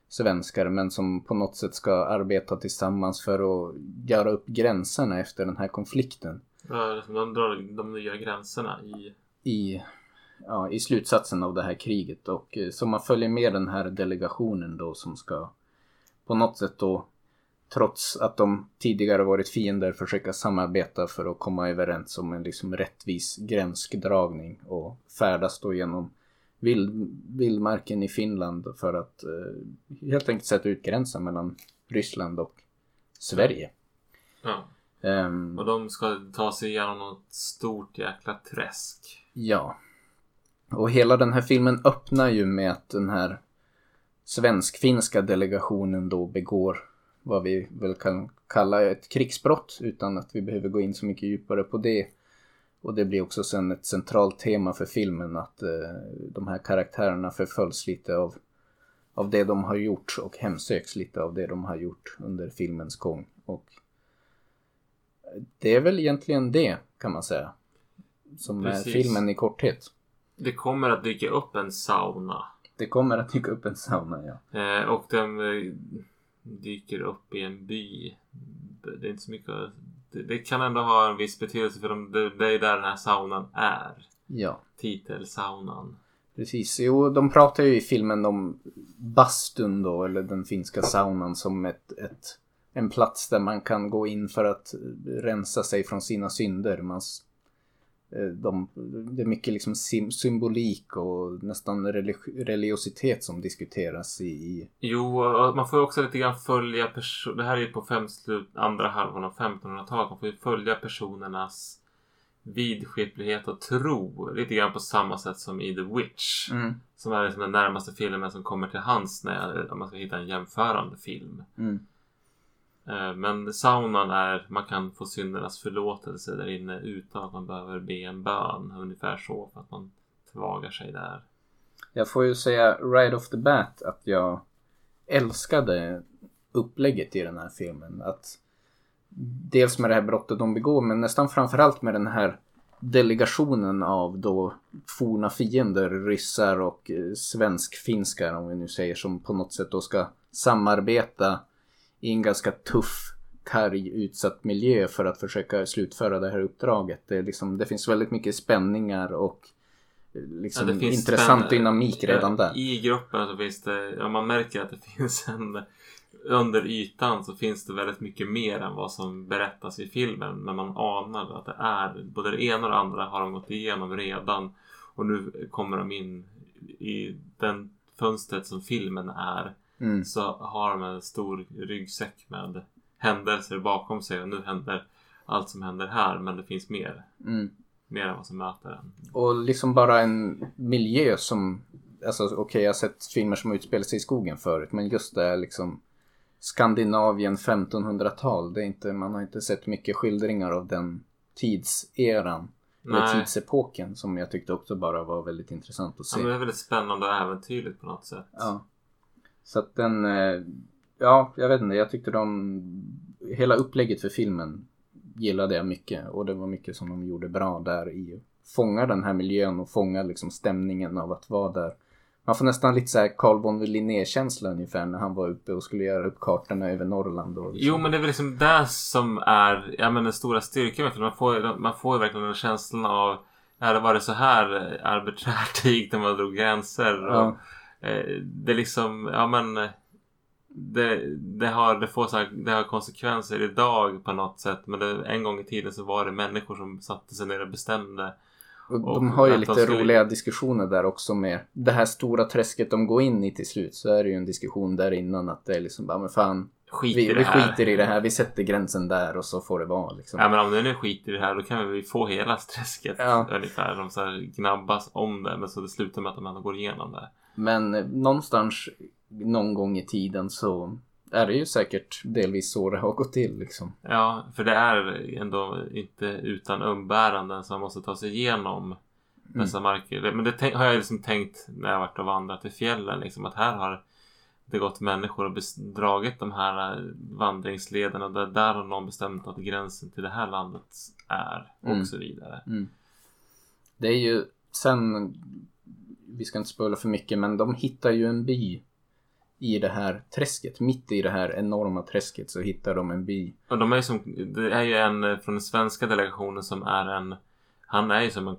svenskar men som på något sätt ska arbeta tillsammans för att göra upp gränserna efter den här konflikten. Ja, de drar de nya gränserna i... i, ja, i slutsatsen av det här kriget. Och eh, så man följer med den här delegationen då som ska på något sätt då trots att de tidigare varit fiender försöka samarbeta för att komma överens om en liksom rättvis gränsdragning och färdas då genom vild, vildmarken i Finland för att eh, helt enkelt sätta ut gränsen mellan Ryssland och Sverige. Ja. Ehm, Och de ska ta sig igenom något stort jäkla träsk. Ja. Och hela den här filmen öppnar ju med att den här svensk-finska delegationen då begår vad vi väl kan kalla ett krigsbrott utan att vi behöver gå in så mycket djupare på det. Och det blir också sen ett centralt tema för filmen att eh, de här karaktärerna förföljs lite av, av det de har gjort och hemsöks lite av det de har gjort under filmens gång. Och det är väl egentligen det kan man säga. Som Precis. är filmen i korthet. Det kommer att dyka upp en sauna. Det kommer att dyka upp en sauna ja. Eh, och den eh, dyker upp i en by. Det är inte så mycket det, det kan ändå ha en viss betydelse för de, det, det är där den här saunan är. Ja. Titelsaunan. Precis, jo de pratar ju i filmen om bastun då, eller den finska saunan som ett, ett, en plats där man kan gå in för att rensa sig från sina synder. Man, de, det är mycket liksom symbolik och nästan religi- religiositet som diskuteras i, i Jo, man får också lite grann följa person... Det här är ju på fem slut, andra halvan av 1500-talet. Man får ju följa personernas vidskeplighet och tro. Lite grann på samma sätt som i The Witch. mm, Som är liksom den närmaste filmen som kommer till hands när om man ska hitta en jämförande film. mm, Eh, Eh, men saunan är, man kan få syndernas förlåtelse där inne utan att man behöver be en bön. Ungefär så för att man tvagar sig där. Jag får ju säga right off the bat att jag älskade upplägget i den här filmen. Att dels med det här brottet de begår men nästan framförallt med den här delegationen av då forna fiender, ryssar och eh, svensk-finskar om vi nu säger som på något sätt då ska samarbeta i en ganska tuff, karg, utsatt miljö för att försöka slutföra det här uppdraget. Det, liksom, det finns väldigt mycket spänningar och eh, liksom Ja, intressant spänn- dynamik redan där. I gruppen så finns det, ja, man märker att det *laughs* finns en under ytan så finns det väldigt mycket mer än vad som berättas i filmen. Men man anar att det är både det ena och det andra har de gått igenom redan. Och nu kommer de in i den fönstret som filmen är. Mm. Så har de en stor ryggsäck med händelser bakom sig. Och nu händer allt som händer här. Men det finns mer. Mm. Mer än vad som möter en. Och liksom bara en miljö som, alltså okej jag har sett filmer som utspelar sig i skogen förut men just det här liksom Skandinavien 1500-tal, det är inte, man har inte sett mycket skildringar av den tidseran. Eller Nej. tidsepoken som jag tyckte också bara var väldigt intressant att Ja, se. men det är väldigt spännande och äventyrligt på något sätt. Ja. Så att den, eh, ja jag vet inte, jag tyckte de, hela upplägget för filmen gillade jag mycket och det var mycket som de gjorde bra där i fånga den här miljön och fånga liksom stämningen av att vara där. Man får nästan lite såhär Carl von Linné-känsla ungefär när han var uppe och skulle göra upp kartorna över Norrland. Och liksom. Jo, men det är väl liksom det som är ja, men den stora styrkan med filmen. Man får, man får verkligen den känslan av Ja, det var det så här arbiträrt det gick när man drog gränser. Och, Ja. Eh, det är liksom, ja men det, det, har, det, får så här, det har konsekvenser idag på något sätt. Men det, en gång i tiden så var det människor som satte sig ner och bestämde. Och de har ju lite skulle- roliga diskussioner där också med det här stora träsket de går in i till slut. Så är det ju en diskussion där innan att det är liksom bara, men fan, Skit vi, vi skiter i det här, vi sätter gränsen där och så får det vara liksom. Ja men om det nu skiter i det här då kan vi få hela träsket Ja. ungefär. De så här gnabbas om det men så det slutar med att de ändå går igenom det. Men eh, någonstans någon gång i tiden så är det ju säkert delvis så det har gått till liksom. Ja, för det är ändå inte utan umbäranden som man måste ta sig igenom dessa marker. Men det har jag liksom tänkt när jag varit och vandrat i fjällen. Liksom, att här har det gått människor och dragit de här eh, vandringslederna. Där, där har någon bestämt att gränsen till det här landet är. Och Mm. så vidare. Det är ju sen, vi ska inte spoila för mycket, men de hittar ju en by i det här träsket. Mitt i det här enorma träsket så hittar de en by. Och de är ju som, det är ju en eh, från den svenska delegationen som är en Han är ju som en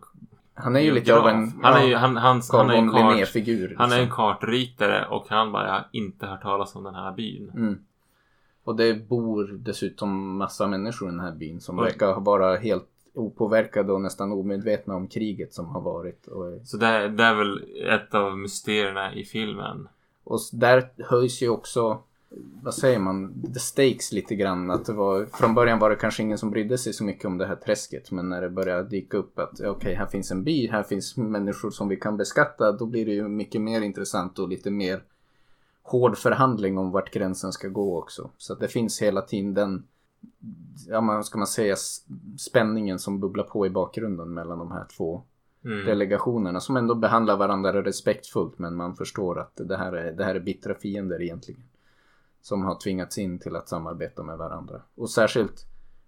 Han är ju lite av en Han är ju, han, han, han är en kart, Linné-figur. Han är en liksom. kartritare och han bara, jag har inte hört talas om den här byn. Mm. Och det bor dessutom massa människor i den här byn som Oj. verkar vara helt opåverkade och nästan omedvetna om kriget som har varit. Så det, det är väl ett av mysterierna i filmen. och där höjs ju också, vad säger man, the stakes lite grann. Att det var, från början var det kanske ingen som brydde sig så mycket om det här träsket. Men när det började dyka upp att okej, här finns en by, här finns människor som vi kan beskatta. Då blir det ju mycket mer intressant och lite mer hård förhandling om vart gränsen ska gå också. Så att det finns hela tiden den, ja man ska man säga, spänningen som bubblar på i bakgrunden mellan de här två Mm. delegationerna som ändå behandlar varandra respektfullt men man förstår att det här är, det här är bittra fiender egentligen. Som har tvingats in till att samarbeta med varandra. Och särskilt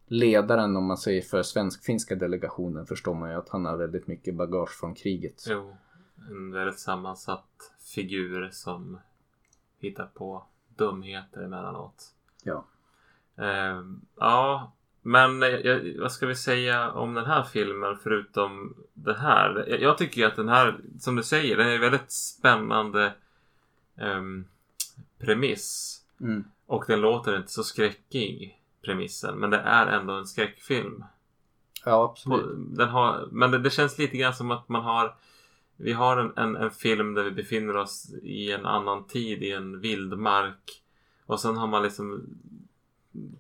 ledaren om man säger för svensk-finska delegationen förstår man ju att han har väldigt mycket bagage från kriget. Jo, en väldigt sammansatt figur som hittar på dumheter emellanåt. Ja. Ehm, ja, men vad ska vi säga om den här filmen förutom det här? Jag, tycker ju att den här, som du säger, den är väldigt spännande um, premiss. Mm. Och den låter inte så skräckig, premissen. Men det är ändå en skräckfilm. Ja, absolut. Den har, men det, det känns lite grann som att man har Vi har en, en, en film där vi befinner oss i en annan tid i en vildmark. Och sen har man liksom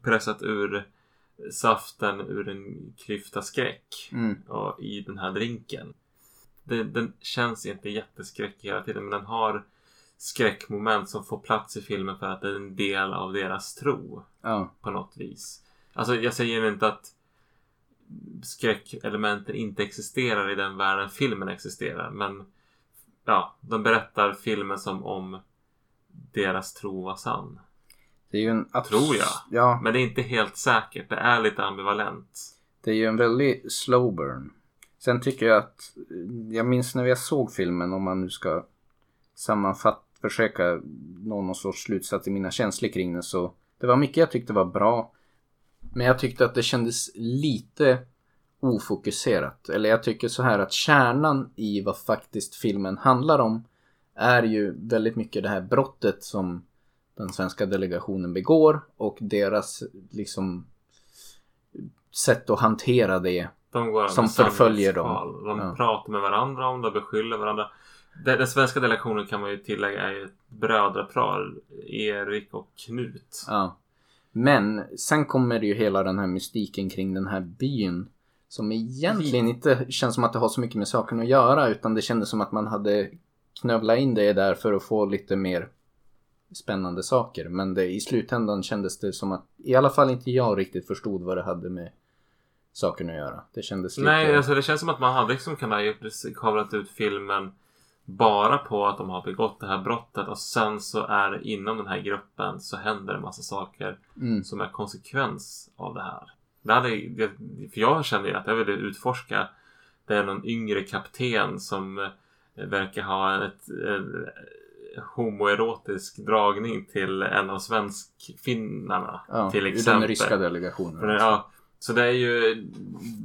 pressat ur saften ur en klyfta skräck Mm. och, i den här drinken. Det, den känns inte jätteskräckig hela tiden men den har skräckmoment som får plats i filmen för att det är en del av deras tro Ja. på något vis. Alltså jag säger inte att skräckelementen inte existerar i den världen filmen existerar. Men ja, de berättar filmen som om deras tro var sann. Det är ju en... abs- Tror jag. Ja, Men det är inte helt säkert. Det är lite ambivalent. det är ju en väldigt slow burn. Sen tycker jag att... Jag minns när jag såg filmen, om man nu ska sammanfatta, försöka nå någon sorts slutsats i mina känslor kring den så... Det var mycket jag tyckte var bra. Men jag tyckte att det kändes lite ofokuserat. Eller jag tycker så här att kärnan i vad faktiskt filmen handlar om är ju väldigt mycket det här brottet som den svenska delegationen begår och deras liksom sätt att hantera det. De Som förföljer dem. De Ja. pratar med varandra om det, beskyller varandra. Den, den svenska delegationen kan man ju tillägga är ju ett brödrapar. Erik och Knut. Ja. Men sen kommer ju hela den här mystiken kring den här byn. Som egentligen inte känns som att det har så mycket med saken att göra utan det kändes som att man hade knövlat in det där för att få lite mer spännande saker. Men det, i slutändan kändes det som att i alla fall inte jag riktigt förstod vad det hade med saken att göra. Det kändes lite... Nej, alltså det känns som att man hade liksom kunnat kavlat ut filmen bara på att de har begått det här brottet och sen så är det inom den här gruppen så händer en massa saker Mm. som är konsekvens av det här. Det hade, för jag kände ju att jag ville utforska det är någon yngre kapten som eh, verkar ha ett, eh, homoerotisk dragning till en av svenskfinnarna Ja, till exempel. den ryska delegationen. För ja, så det är ju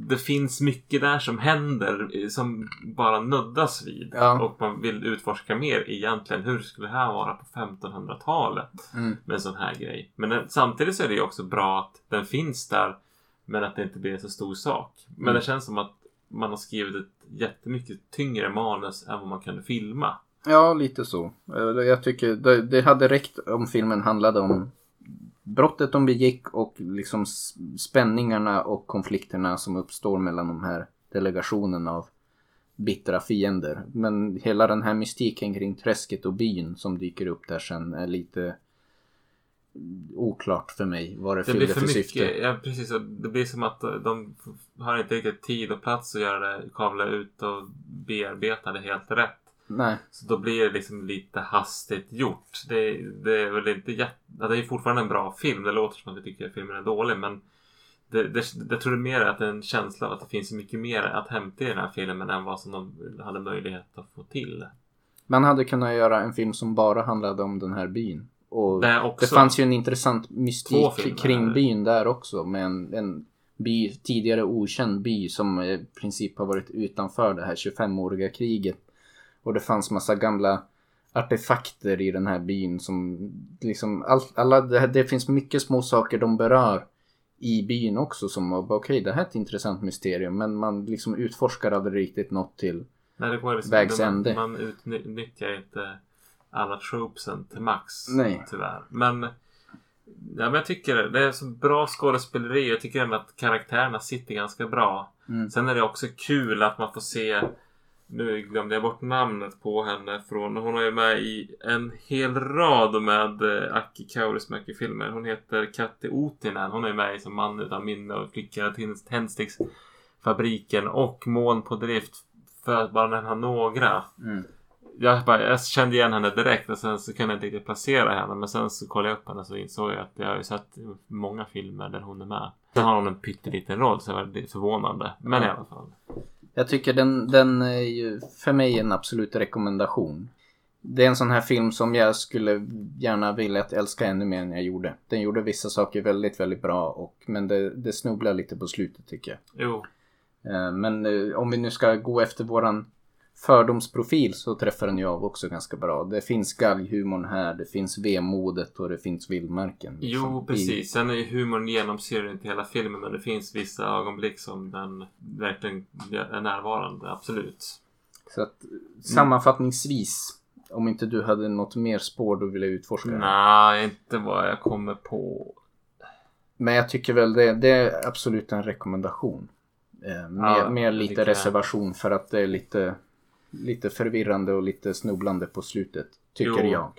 Det finns mycket där som händer eh, som bara nuddas vid. Ja. Och man vill utforska mer egentligen. Hur skulle det här vara på 1500-talet? Mm. Med en sån här grej. Men den, samtidigt så är det ju också bra att den finns där. Men att det inte blir en så stor sak. Men Mm. det känns som att man har skrivit ett jättemycket tyngre manus än vad man kunde filma. Ja, lite så. Eh, Jag tycker det, det hade räckt om filmen handlade om brottet de begick och liksom spänningarna och konflikterna som uppstår mellan de här delegationerna av bittra fiender. Men hela den här mystiken kring träsket och byn som dyker upp där sen är lite oklart för mig vad det, Det fyllde för för, mycket. syfte. Ja, precis. Det blir som att de har inte riktigt tid och plats att göra det. Kavla ut och bearbeta det helt rätt. Nej, Så då blir det liksom lite hastigt gjort. Det, det är väl inte jätte... Ja, det är ju fortfarande en bra film. Det låter som att vi tycker att filmen är dålig men det, det, jag tror det är mer att det är en känsla av att det finns mycket mer att hämta i den här filmen än vad som de hade möjlighet att få till. man hade kunnat göra en film som bara handlade om den här byn. Och Det. Det fanns ju en intressant mystik kring byn där också med en, en by, tidigare okänd by som i princip har varit utanför det här 25-åriga kriget. Och det fanns massa gamla artefakter i den här byn som liksom all, alla, det, det finns mycket små saker de berör i byn också som var okej det här är ett intressant mysterium men man liksom utforskar aldrig riktigt något till Nej, det går liksom, vägs man, ände. man utnyttjar inte alla tropesen till max. Nej. Tyvärr. Men, ja, men jag tycker det är så bra skådespeleri. Jag tycker ändå att karaktärerna sitter ganska bra. Mm. Sen är det också kul att man får se Nu glömde jag bort namnet på henne från... Hon är med i en hel rad med eh, Aki Kaurismäki-filmer. Hon heter Katti Outinen. Hon är med i som man utan minne och till Tändsticksfabriken och Moln på drift. För att bara nämna några. Mm. Jag, bara, jag kände igen henne direkt och sen så kunde jag inte riktigt placera henne. Men sen så kollade jag upp henne så insåg jag att jag har ju sett många filmer där hon är med. Sen har hon en pytteliten roll så det lite förvånande. Men i alla fall. Jag tycker den, den är ju för mig en absolut rekommendation. Det är en sån här film som jag skulle gärna vilja att älska ännu mer än jag gjorde. Den gjorde vissa saker väldigt, väldigt bra och, men det, det snubblar lite på slutet tycker jag. Jo. Eh, Men eh, om vi nu ska gå efter våran fördomsprofil så träffar den ju av också ganska bra. Det finns galghumorn här, det finns vemodet och det finns vildmarken. liksom, Jo, precis. Sen är ju humorn genomsyrar inte hela filmen men det finns vissa ögonblick som den verkligen är närvarande. Absolut. Så att sammanfattningsvis, om inte du hade något mer spår du ville utforska. Nej, inte vad jag kommer på. Men jag tycker väl det, det är absolut en rekommendation. Eh, med, Ja, med lite reservation för att det är lite, lite förvirrande och lite snubblande på slutet. Tycker Jo. jag.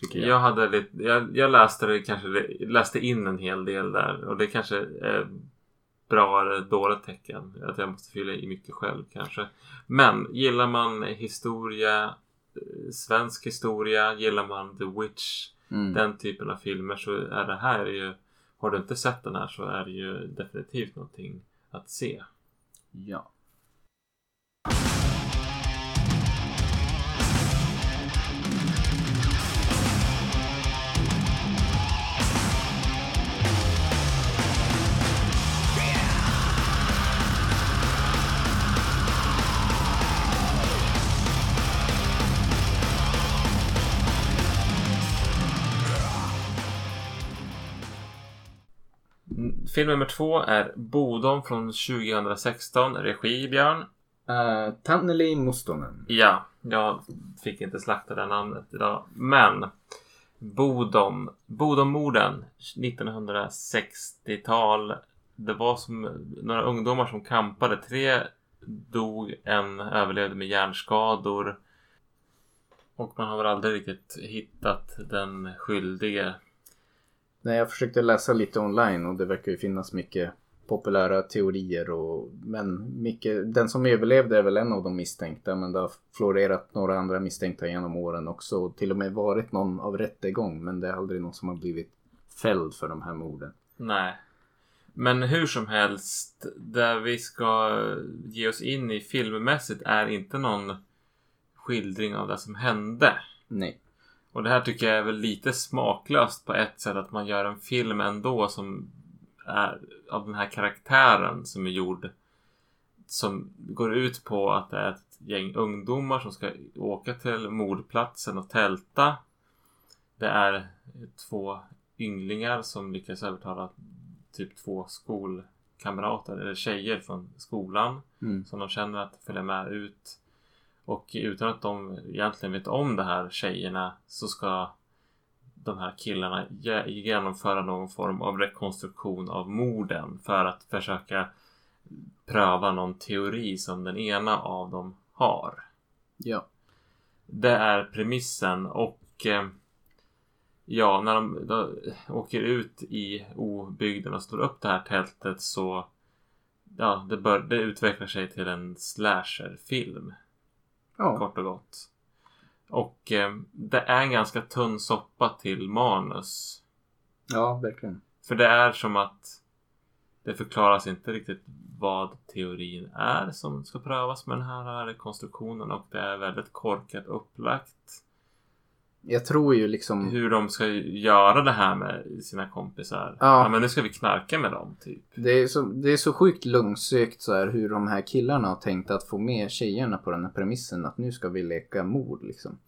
Tycker jag. Jag hade lite, jag, jag läste det kanske, läste in en hel del där och det kanske är bra eller dåligt tecken. Att jag måste fylla i mycket själv kanske. Men gillar man historia, eh, svensk historia, gillar man The Witch, Mm. den typen av filmer så är det här ju, har du inte sett den här så är det ju definitivt någonting att se. Ja. Film nummer två är Bodom från 2016, regi Björn. Uh, Tanneli Mustonen. Ja, jag fick inte slakta det namnet idag. Men Bodom, Bodommorden 1960-tal. Det var som några ungdomar som kampade. Tre dog, en överlevde med hjärnskador. Och man har väl aldrig riktigt hittat den skyldige. Nej, jag försökte läsa lite online och det verkar ju finnas mycket populära teorier och men mycket, den som överlevde är väl en av de misstänkta men det har florerat några andra misstänkta genom åren också och till och med varit någon av rättegång men det är aldrig någon som har blivit fälld för de här morden. Nej. Men hur som helst, där vi ska ge oss in i filmmässigt är inte någon skildring av det som hände. Nej. Och det här tycker jag är väl lite smaklöst på ett sätt att man gör en film ändå som är av den här karaktären som är gjord. Som går ut på att det är ett gäng ungdomar som ska åka till mordplatsen och tälta. Det är två ynglingar som lyckas övertala typ två skolkamrater eller tjejer från skolan Mm. som de känner att följa med ut. Och utan att de egentligen vet om det här tjejerna så ska de här killarna ge- genomföra någon form av rekonstruktion av morden för att försöka pröva någon teori som den ena av dem har. Ja. Det är premissen och eh, ja, när de då åker ut i obygden och slår upp det här tältet så ja, det, bör, det utvecklar sig till en slasherfilm Ja. kort och gott. Och eh, det är en ganska tunn soppa till manus. ja, verkligen. För det är som att det förklaras inte riktigt vad teorin är som ska prövas med den här rekonstruktionen och det är väldigt korkat upplagt. Jag tror ju liksom... Hur de ska göra det här med sina kompisar. Ja. Ja, men nu ska vi knarka med dem typ. Det är, så, det är så sjukt långsökt så här hur de här killarna har tänkt att få med tjejerna på den här premissen att nu ska vi leka mord liksom.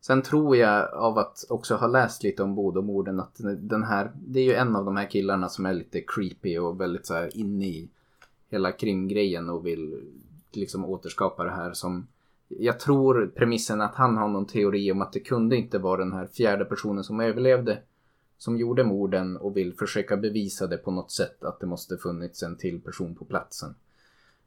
Sen tror jag av att också ha läst lite om Bodomorden att den här, det är ju en av de här killarna som är lite creepy och väldigt så här inne i hela krimgrejen och vill liksom återskapa det här som jag tror premissen att han har någon teori om att det kunde inte vara den här fjärde personen som överlevde som gjorde morden och vill försöka bevisa det på något sätt att det måste funnits en till person på platsen.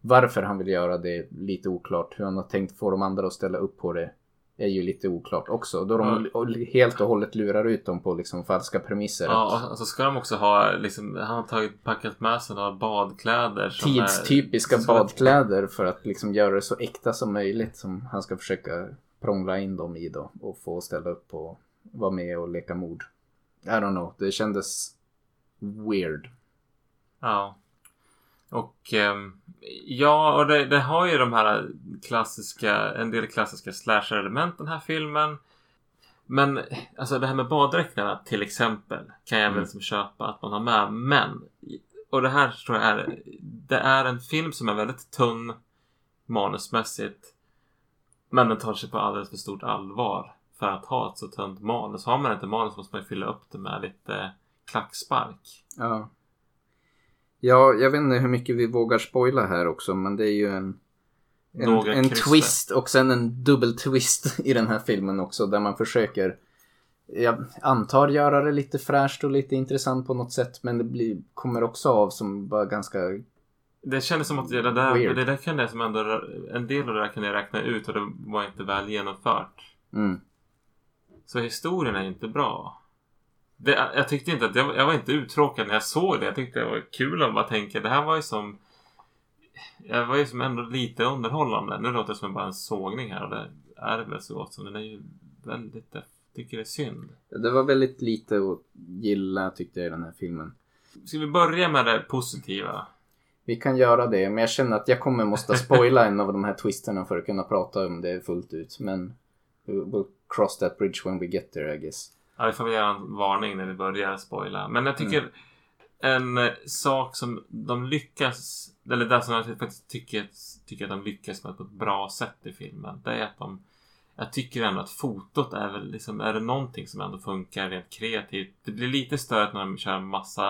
Varför han vill göra det är lite oklart. Hur han har tänkt få de andra att ställa upp på det är ju lite oklart också. Då de helt och hållet lurar ut dem på liksom falska premisser. Ja, och så ska de också ha, liksom, han har tagit, packat med sig några badkläder. som Tidstypiska är- badkläder för att liksom göra det så äkta som möjligt som han ska försöka prångla in dem i då och få ställa upp och vara med och leka mord. I don't know, det kändes weird. Ja. Och ehm, ja, och det, det har ju de här klassiska, en del klassiska slasher-element den här filmen. Men alltså det här med baddräkterna till exempel kan jag väl Mm. som köpa att man har med. Men, och det här tror jag är, det är en film som är väldigt tunn manusmässigt. Men den tar sig på alldeles för stort allvar för att ha ett så tunt manus. Har man inte manus måste man ju fylla upp det med lite klackspark. Ja. Ja, jag vet inte hur mycket vi vågar spoila här också men det är ju en en, Några en kryster. twist och sen en dubbel twist *laughs* i den här filmen också där man försöker jag antar göra det lite fräscht och lite intressant på något sätt men det blir, kommer också av som bara ganska Det kändes som att det där, Weird. det där kunde jag som ändå, en del av det där kunde jag räkna ut och det var inte väl genomfört. mm, Så historien är inte bra. Det, jag tyckte inte att, jag, jag var inte uttråkad när jag såg det. Jag tyckte det var kul att bara tänka, det här var ju som jag var ju som ändå lite underhållande. Nu låter det som bara en sågning här och det är väl så gott som. Den är ju väldigt, jag tycker det är synd. Det var väldigt lite att gilla tyckte jag i den här filmen. Ska vi börja med det positiva? Vi kan göra det, men jag känner att jag kommer måste spoila en av de här twisterna för att kunna prata om det fullt ut. Men we'll cross that bridge when we get there I guess. Ja, vi får väl göra en varning när vi börjar spoila. Men jag tycker en eh, sak som de lyckas, eller det som jag faktiskt tycker, tycker att de lyckas med på ett bra sätt i filmen. Det är att de, jag tycker ändå att fotot är väl liksom, är det någonting som ändå funkar rent kreativt. Det blir lite störigt när de kör en massa,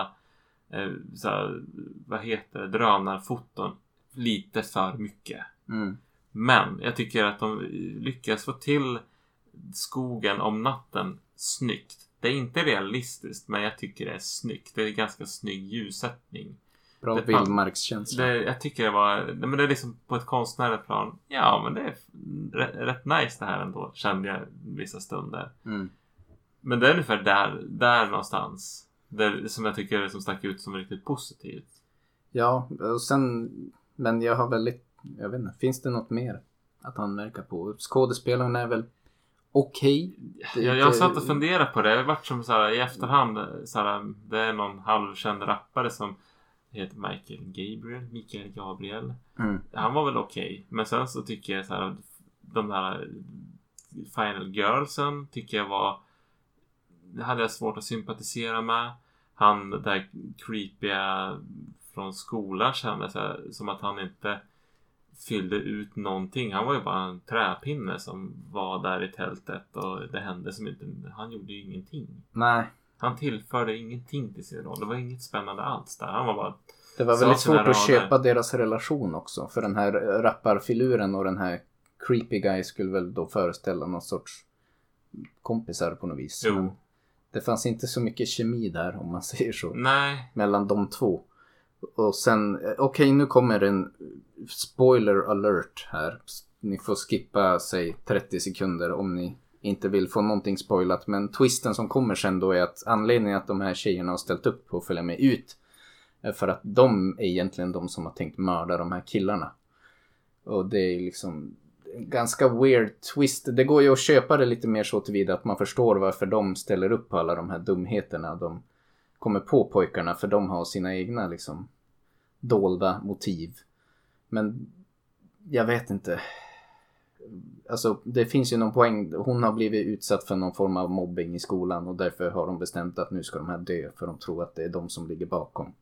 eh, så här, vad heter det, drönarfoton. Lite för mycket. Mm. Men jag tycker att de lyckas få till skogen om natten snyggt. Det är inte realistiskt, men jag tycker det är snyggt. Det är ganska snygg ljussättning. Bra Det vildmarkskänsla. Det, jag tycker det var, nej, men det är liksom på ett konstnärligt plan. Ja, men det är rätt, rätt nice det här ändå, kände jag vissa stunder. Mm. Men det är ungefär där, där någonstans. Där, som jag tycker som stack ut som riktigt positivt. Ja, och sen, men jag har väldigt, jag vet inte, finns det något mer att anmärka på? Skådespelaren är väl okej. Är Jag, jag satt och funderade på det. Det har varit som så här, i efterhand. Så här, det är någon halvkänd rappare som heter Michael Gabriel. Mikael Gabriel. Mm. Han var väl okej. Men sen så tycker jag så här. De här Final Girlsen tycker jag var. Det hade jag svårt att sympatisera med. Han där creepiga från skolan kändes som att han inte fyllde ut någonting. Han var ju bara en träpinne som var där i tältet och det hände som inte... Han gjorde ju ingenting. Nej, Han tillförde ingenting till sin roll. Det var inget spännande alls där. Han var bara... det var väldigt svårt att köpa deras relation också. För den här rapparfiluren och den här creepy guy skulle väl då föreställa någon sorts kompisar på något vis. Jo. Men det fanns inte så mycket kemi där om man *laughs* säger så. Nej. mellan de två. Och sen, okej okej nu kommer en spoiler alert här. Ni får skippa, säg 30 sekunder om ni inte vill få någonting spoilat. Men twisten som kommer sen då är att anledningen att de här tjejerna har ställt upp på att följa med ut är för att de är egentligen de som har tänkt mörda de här killarna. Och det är liksom en ganska weird twist. Det går ju att köpa det lite mer så tillvida att man förstår varför de ställer upp på alla de här dumheterna de kommer på pojkarna för de har sina egna liksom dolda motiv. Men jag vet inte. Alltså det finns ju någon poäng. Hon har blivit utsatt för någon form av mobbing i skolan och därför har de bestämt att nu ska de här dö för de tror att det är de som ligger bakom.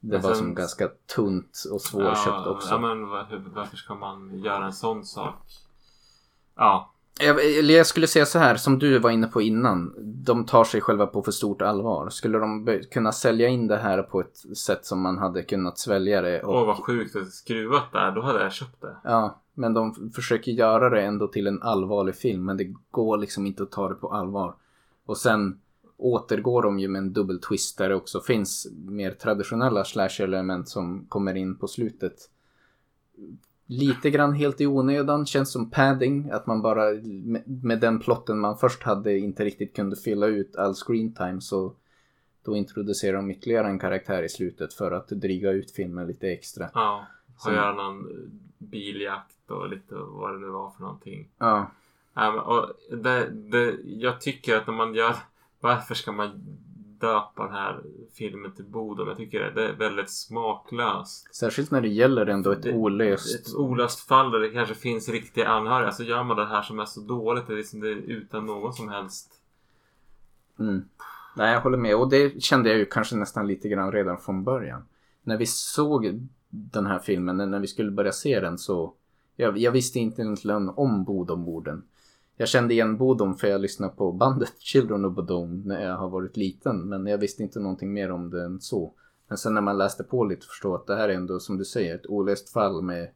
Det Men var sen- som ganska tunt och svårköpt ja, också. Ja, men varför ska man göra en sån sak? Ja. Jag, jag skulle säga så här, som du var inne på innan. De tar sig själva på för stort allvar. Skulle de kunna sälja in det här på ett sätt som man hade kunnat svälja det? Och, Åh, vad sjukt att skruvat där. Då hade jag köpt det. Ja, men de försöker göra det ändå till en allvarlig film. Men det går liksom inte att ta det på allvar. Och sen återgår de ju med en dubbel twist där det också finns mer traditionella slasher-element som kommer in på slutet. Lite grann helt i onödan. Känns som padding. Att man bara med, den plotten man först hade inte riktigt kunde fylla ut all screen time. Så då introducerar de ytterligare en karaktär i slutet för att dryga ut filmen lite extra. Ja. Och göra någon biljakt och lite vad det nu var för någonting. Ja, men, och det, det, jag tycker att när man gör... Varför ska man döpa den här filmen till Bodom? Jag tycker det är väldigt smaklöst. särskilt när det gäller ändå ett Det- olöst. Ett olöst fall där det kanske finns riktiga anhöriga. Så gör man det här som är så dåligt. Det är liksom det är utan någon som helst... Mm. Nej, jag håller med. Och det kände jag ju kanske nästan lite grann redan från början. När vi såg den här filmen, när vi skulle börja se den så... Jag, jag visste inte egentligen om Bodomborden. Jag kände igen Bodom för jag lyssnade på bandet *laughs* Children of Bodom när jag har varit liten. Men jag visste inte någonting mer om det än så. Men sen när man läste på lite förstod att det här är ändå som du säger ett olöst fall med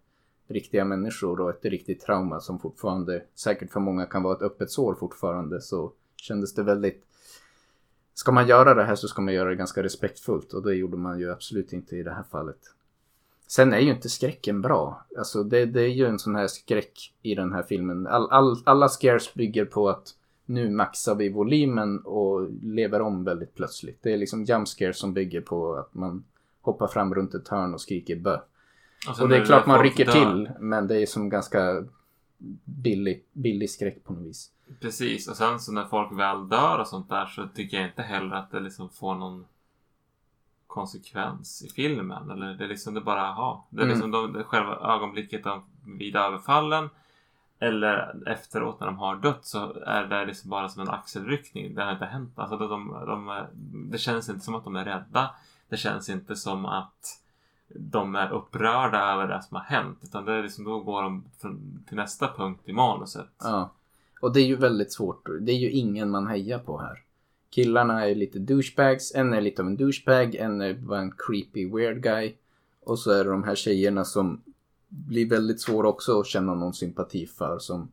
riktiga människor och ett riktigt trauma som fortfarande säkert för många kan vara ett öppet sår fortfarande så kändes det väldigt Ska man göra det här så ska man göra det ganska respektfullt och det gjorde man ju absolut inte i det här fallet. Sen är ju inte skräcken bra. Alltså det, det är ju en sån här skräck i den här filmen. All, all, alla scares bygger på att nu maxar vi volymen och lever om väldigt plötsligt. Det är liksom jump scares som bygger på att man hoppar fram runt ett hörn och skriker bö. sen Och det är klart man rycker dör- till men det är som ganska billig, billig skräck på något vis. Precis, och sen så när folk väl dör och sånt där så tycker jag inte heller att det liksom får någon konsekvens i filmen. Eller det är liksom det bara, ha. Det är Mm. liksom de, det själva ögonblicket de, vid överfallen. Eller efteråt när de har dött så är det liksom bara som en axelryckning. Det har inte hänt. Alltså de, de, de, det känns inte som att de är rädda. Det känns inte som att de är upprörda över det som har hänt. Utan det är liksom, då går de till nästa punkt i manuset. Ja. Och det är ju väldigt svårt. Det är ju ingen man hejar på här. Killarna är lite douchebags. En är lite av en douchebag. En är bara en creepy weird guy. Och så är det de här tjejerna som blir väldigt svåra också att känna någon sympati för. Som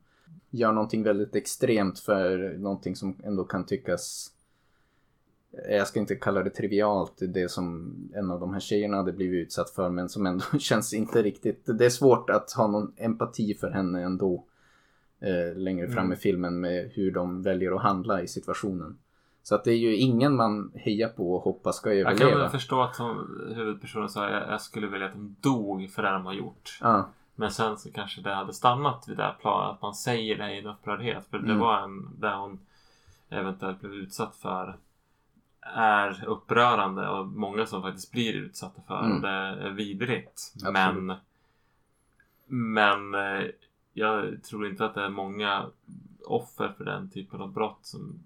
gör någonting väldigt extremt för någonting som ändå kan tyckas jag ska inte kalla det trivialt, det som en av de här tjejerna hade blivit utsatt för men som ändå *laughs* känns inte riktigt, det är svårt att ha någon empati för henne ändå eh, längre fram i filmen med hur de väljer att handla i situationen. Så att det är ju ingen man hejar på och hoppas ska Jag kan överleva. väl förstå att huvudpersonen sa jag, jag skulle vilja att de dog för det de har gjort. Ja, Men sen så kanske det hade stannat vid det här planet. Att man säger det i en upprördhet. För det Mm. var en där hon eventuellt blev utsatt för är upprörande och många som faktiskt blir utsatta för Mm. det är vidrigt. Absolut. Men men eh, jag tror inte att det är många offer för den typen av brott som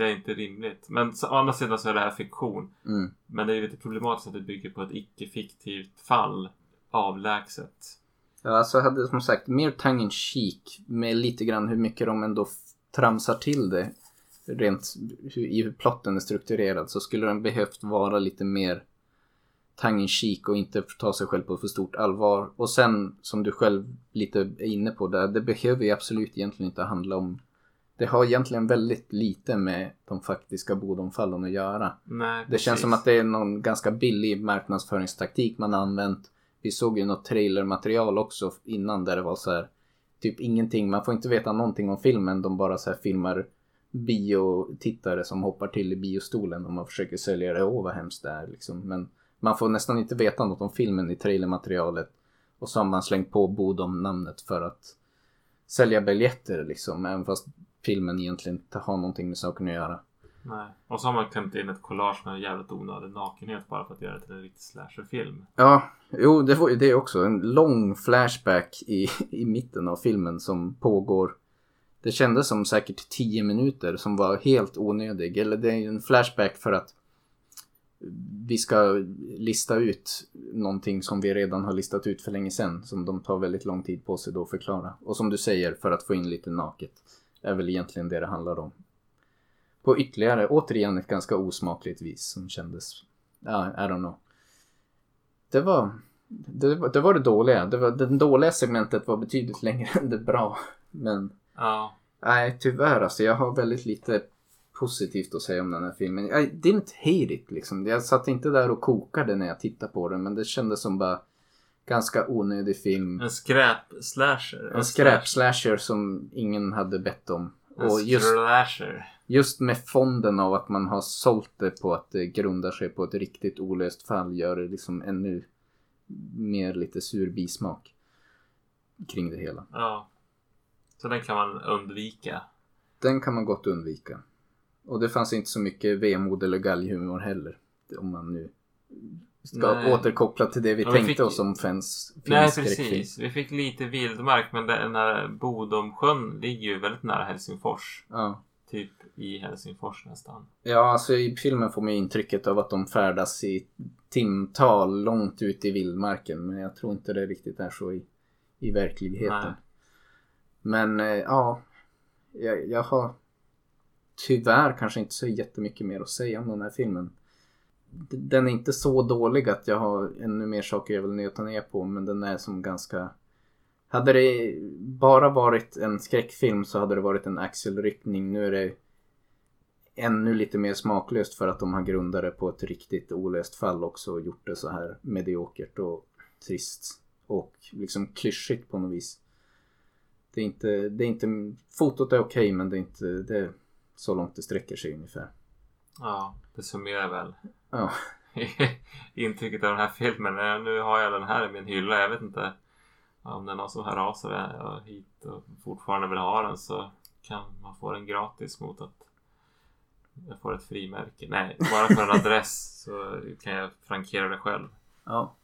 det är inte rimligt. Men så, å andra sidan så är det här fiktion. mm, Men det är ju lite problematiskt att det bygger på ett icke-fiktivt fall avlägset. ja alltså hade som sagt mer tongue in cheek med lite grann hur mycket de ändå tramsar till det rent hur, i hur plotten är strukturerad så skulle den behövt vara lite mer tongue in cheek och inte ta sig själv på för stort allvar. Och sen som du själv lite är inne på där, det behöver ju absolut egentligen inte handla om det har egentligen väldigt lite med de faktiska bodomfallen att göra. Nej, Det känns som att det är någon ganska billig marknadsföringstaktik man använt. Vi såg ju något trailermaterial också innan där det var så här typ ingenting. Man får inte veta någonting om filmen. De bara så här filmar biotittare som hoppar till i biostolen och man försöker sälja det. Åh vad hemskt det är liksom. Men man får nästan inte veta något om filmen i trailermaterialet. Och så har man slängt på Bodom-namnet för att sälja biljetter liksom. Även fast filmen egentligen inte har någonting med saken att göra. Nej. Och så har man klämt in ett collage med jävligt onödig nakenhet bara för att göra det till en riktig slasherfilm. Ja, jo det var ju det också. En lång flashback i, i mitten av filmen som pågår. Det kändes som säkert 10 minuter som var helt onödig. Eller det är ju en flashback för att vi ska lista ut någonting som vi redan har listat ut för länge sedan. Som de tar väldigt lång tid på sig då att förklara. Och som du säger, för att få in lite naket. Är väl egentligen det det handlar om. På ytterligare, återigen ett ganska osmakligt vis som kändes, ja, I don't know. Det var det, var- det var det dåliga. Det, var, det dåliga segmentet var betydligt längre *laughs* än det bra. Men Ja. nej, tyvärr alltså. Jag har väldigt lite positivt att säga om den här filmen. I didn't hate it liksom. Jag satt inte där och kokade när jag tittade på den. Men det kändes som bara ganska onödig film. En skräp-slasher. En skräp-slasher som ingen hade bett om. En Och just, slasher. just med fonden av att man har sålt det på att det grundar sig på ett riktigt olöst fall gör det liksom ännu mer lite sur bismak kring det hela. Ja. Så den kan man undvika. Den kan man gott undvika. Och det fanns inte så mycket vemod eller galghumor heller. Om man nu ska Nej. återkoppla till det vi Ja, vi tänkte fick- oss om fans Nej, precis. Vi fick lite vildmark, men den här Bodomsjön ligger ju väldigt nära Helsingfors. Ja. Typ i Helsingfors nästan. ja, alltså i filmen får man ju intrycket av att de färdas i timtal långt ut i vildmarken. Men jag tror inte det riktigt är så i, i verkligheten. Nej. Men eh, ja, jag, jag har tyvärr kanske inte så jättemycket mer att säga om den här filmen. Den är inte så dålig att jag har ännu mer saker jag vill nöta ner på men den är som ganska... Hade det bara varit en skräckfilm så hade det varit en axelryckning. Nu är det ännu lite mer smaklöst för att de har grundat det på ett riktigt olöst fall också och gjort det så här mediokert och trist och liksom klyschigt på något vis. Det är inte, det är inte, fotot är okej men det är inte, det är så långt det sträcker sig ungefär. Ja, det summerar väl Ja, *laughs* intrycket av den här filmen. Nu har jag den här i min hylla. Jag vet inte om det är någon som hör av sig hit och fortfarande vill ha den så kan man få den gratis mot att jag får ett frimärke. Nej, bara för en *laughs* adress så kan jag frankera det själv. ja.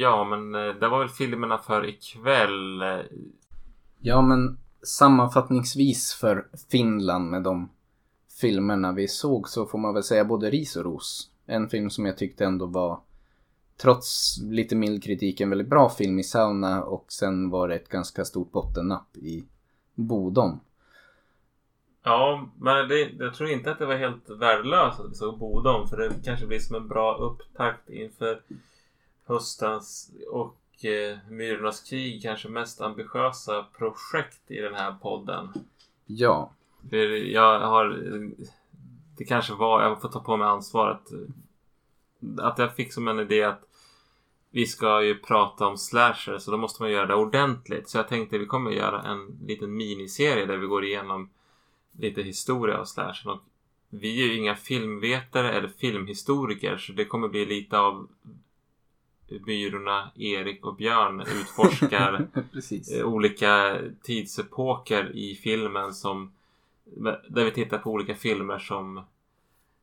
Ja, men eh, det var väl filmerna för ikväll. Eh, Ja men sammanfattningsvis för Finland med de filmerna vi såg så får man väl säga både ris och ros. En film som jag tyckte ändå var trots lite mild kritik en väldigt bra film i Sauna och sen var det ett ganska stort bottennapp i Bodom. Ja, men det, jag tror inte att det var helt värdelöst att vi såg Bodom. För det kanske blir som en bra upptakt inför höstens och eh, Myrornas krig kanske mest ambitiösa projekt i den här podden. Ja, För jag har... Det kanske var, jag får ta på mig ansvaret. Att jag fick som en idé att vi ska ju prata om slasher så då måste man göra det ordentligt. Så jag tänkte vi kommer göra en liten miniserie där vi går igenom lite historia av slasher. Och vi är ju inga filmvetare eller filmhistoriker så det kommer bli lite av Myrorna, Erik och Björn utforskar *laughs* eh, olika tidsepoker i filmen som där vi tittar på olika filmer som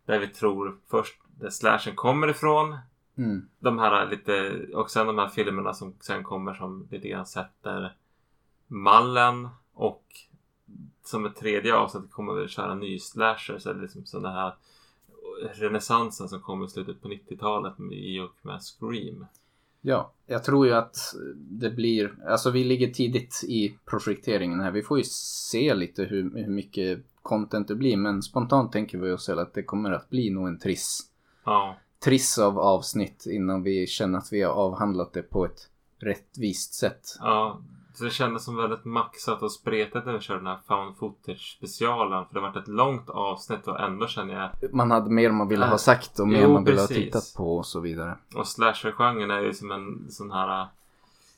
där vi tror först där slashen kommer ifrån Mm. de här lite och sen de här filmerna som sen kommer som lite grann sätter mallen och som ett tredje avsnitt kommer vi köra ny slasher så är det liksom så den här renässansen som kom i slutet på 90-talet i och med Scream. Ja, jag tror ju att det blir, alltså vi ligger tidigt i projekteringen här. Vi får ju se lite hur, hur mycket content det blir men spontant tänker vi oss att det kommer att bli nog en triss. Ja, triss av avsnitt innan vi känner att vi har avhandlat det på ett rättvist sätt. Ja, så det kändes som väldigt maxat och spretigt när vi körde den här found footage specialen. För det var ett långt avsnitt och ändå känner jag... Man hade mer man ville ha Äh, sagt och mer jo, man ville ha precis. tittat på och så vidare. Och slasher-genren är ju som en sån här...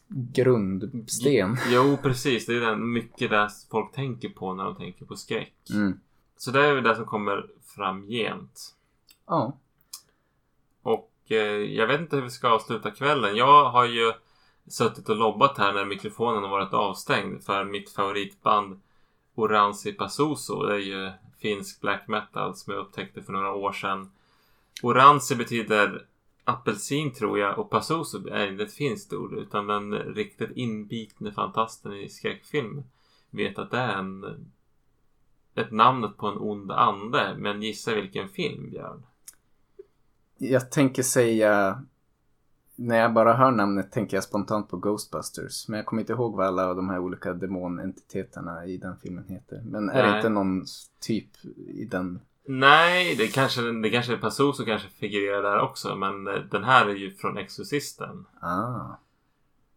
Grundsten. *laughs* Jo, precis. Det är den mycket där folk tänker på när de tänker på skräck. Mm. Så det är väl det som kommer framgent. Ja. Och eh, jag vet inte hur vi ska avsluta kvällen. Jag har ju suttit och lobbat här när mikrofonen har varit avstängd för mitt favoritband Oransi Pasuso. Det är ju finsk black metal som jag upptäckte för några år sedan. Oransi betyder apelsin tror jag och Pasuso är inte ett finskt ord utan den riktigt inbitne fantasten i skräckfilm vet att det är en ett namnet på en ond ande. Men gissa vilken film, Björn? Jag tänker säga... När jag bara hör namnet tänker jag spontant på Ghostbusters. Men jag kommer inte ihåg vad alla av de här olika demonentiteterna i den filmen heter. Men är det Nej. inte någon typ i den... Nej, det kanske, det kanske är Pazuzu kanske figurerar där också. Men den här är ju från Exorcisten. Ah.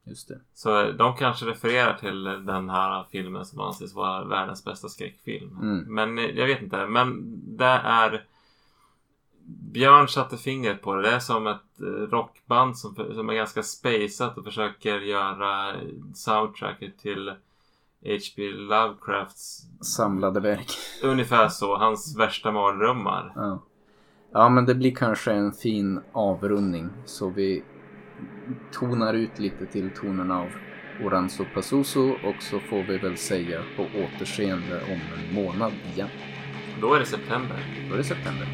Just det. Så de kanske refererar till den här filmen som anses vara världens bästa skräckfilm. Mm. Men jag vet inte. Men det är... Björn satte fingret på det. Det är som ett eh, rockband som, som är ganska spaceat och försöker göra soundtracket till H.P. Lovecrafts Samlade verk. ungefär så. Hans värsta mardrömmar. Ja. ja, men det blir kanske en fin avrundning. Så vi tonar ut lite till tonerna av Oranzo Pazuzu och så får vi väl säga på återseende om en månad igen. Då är det september. Då är det september.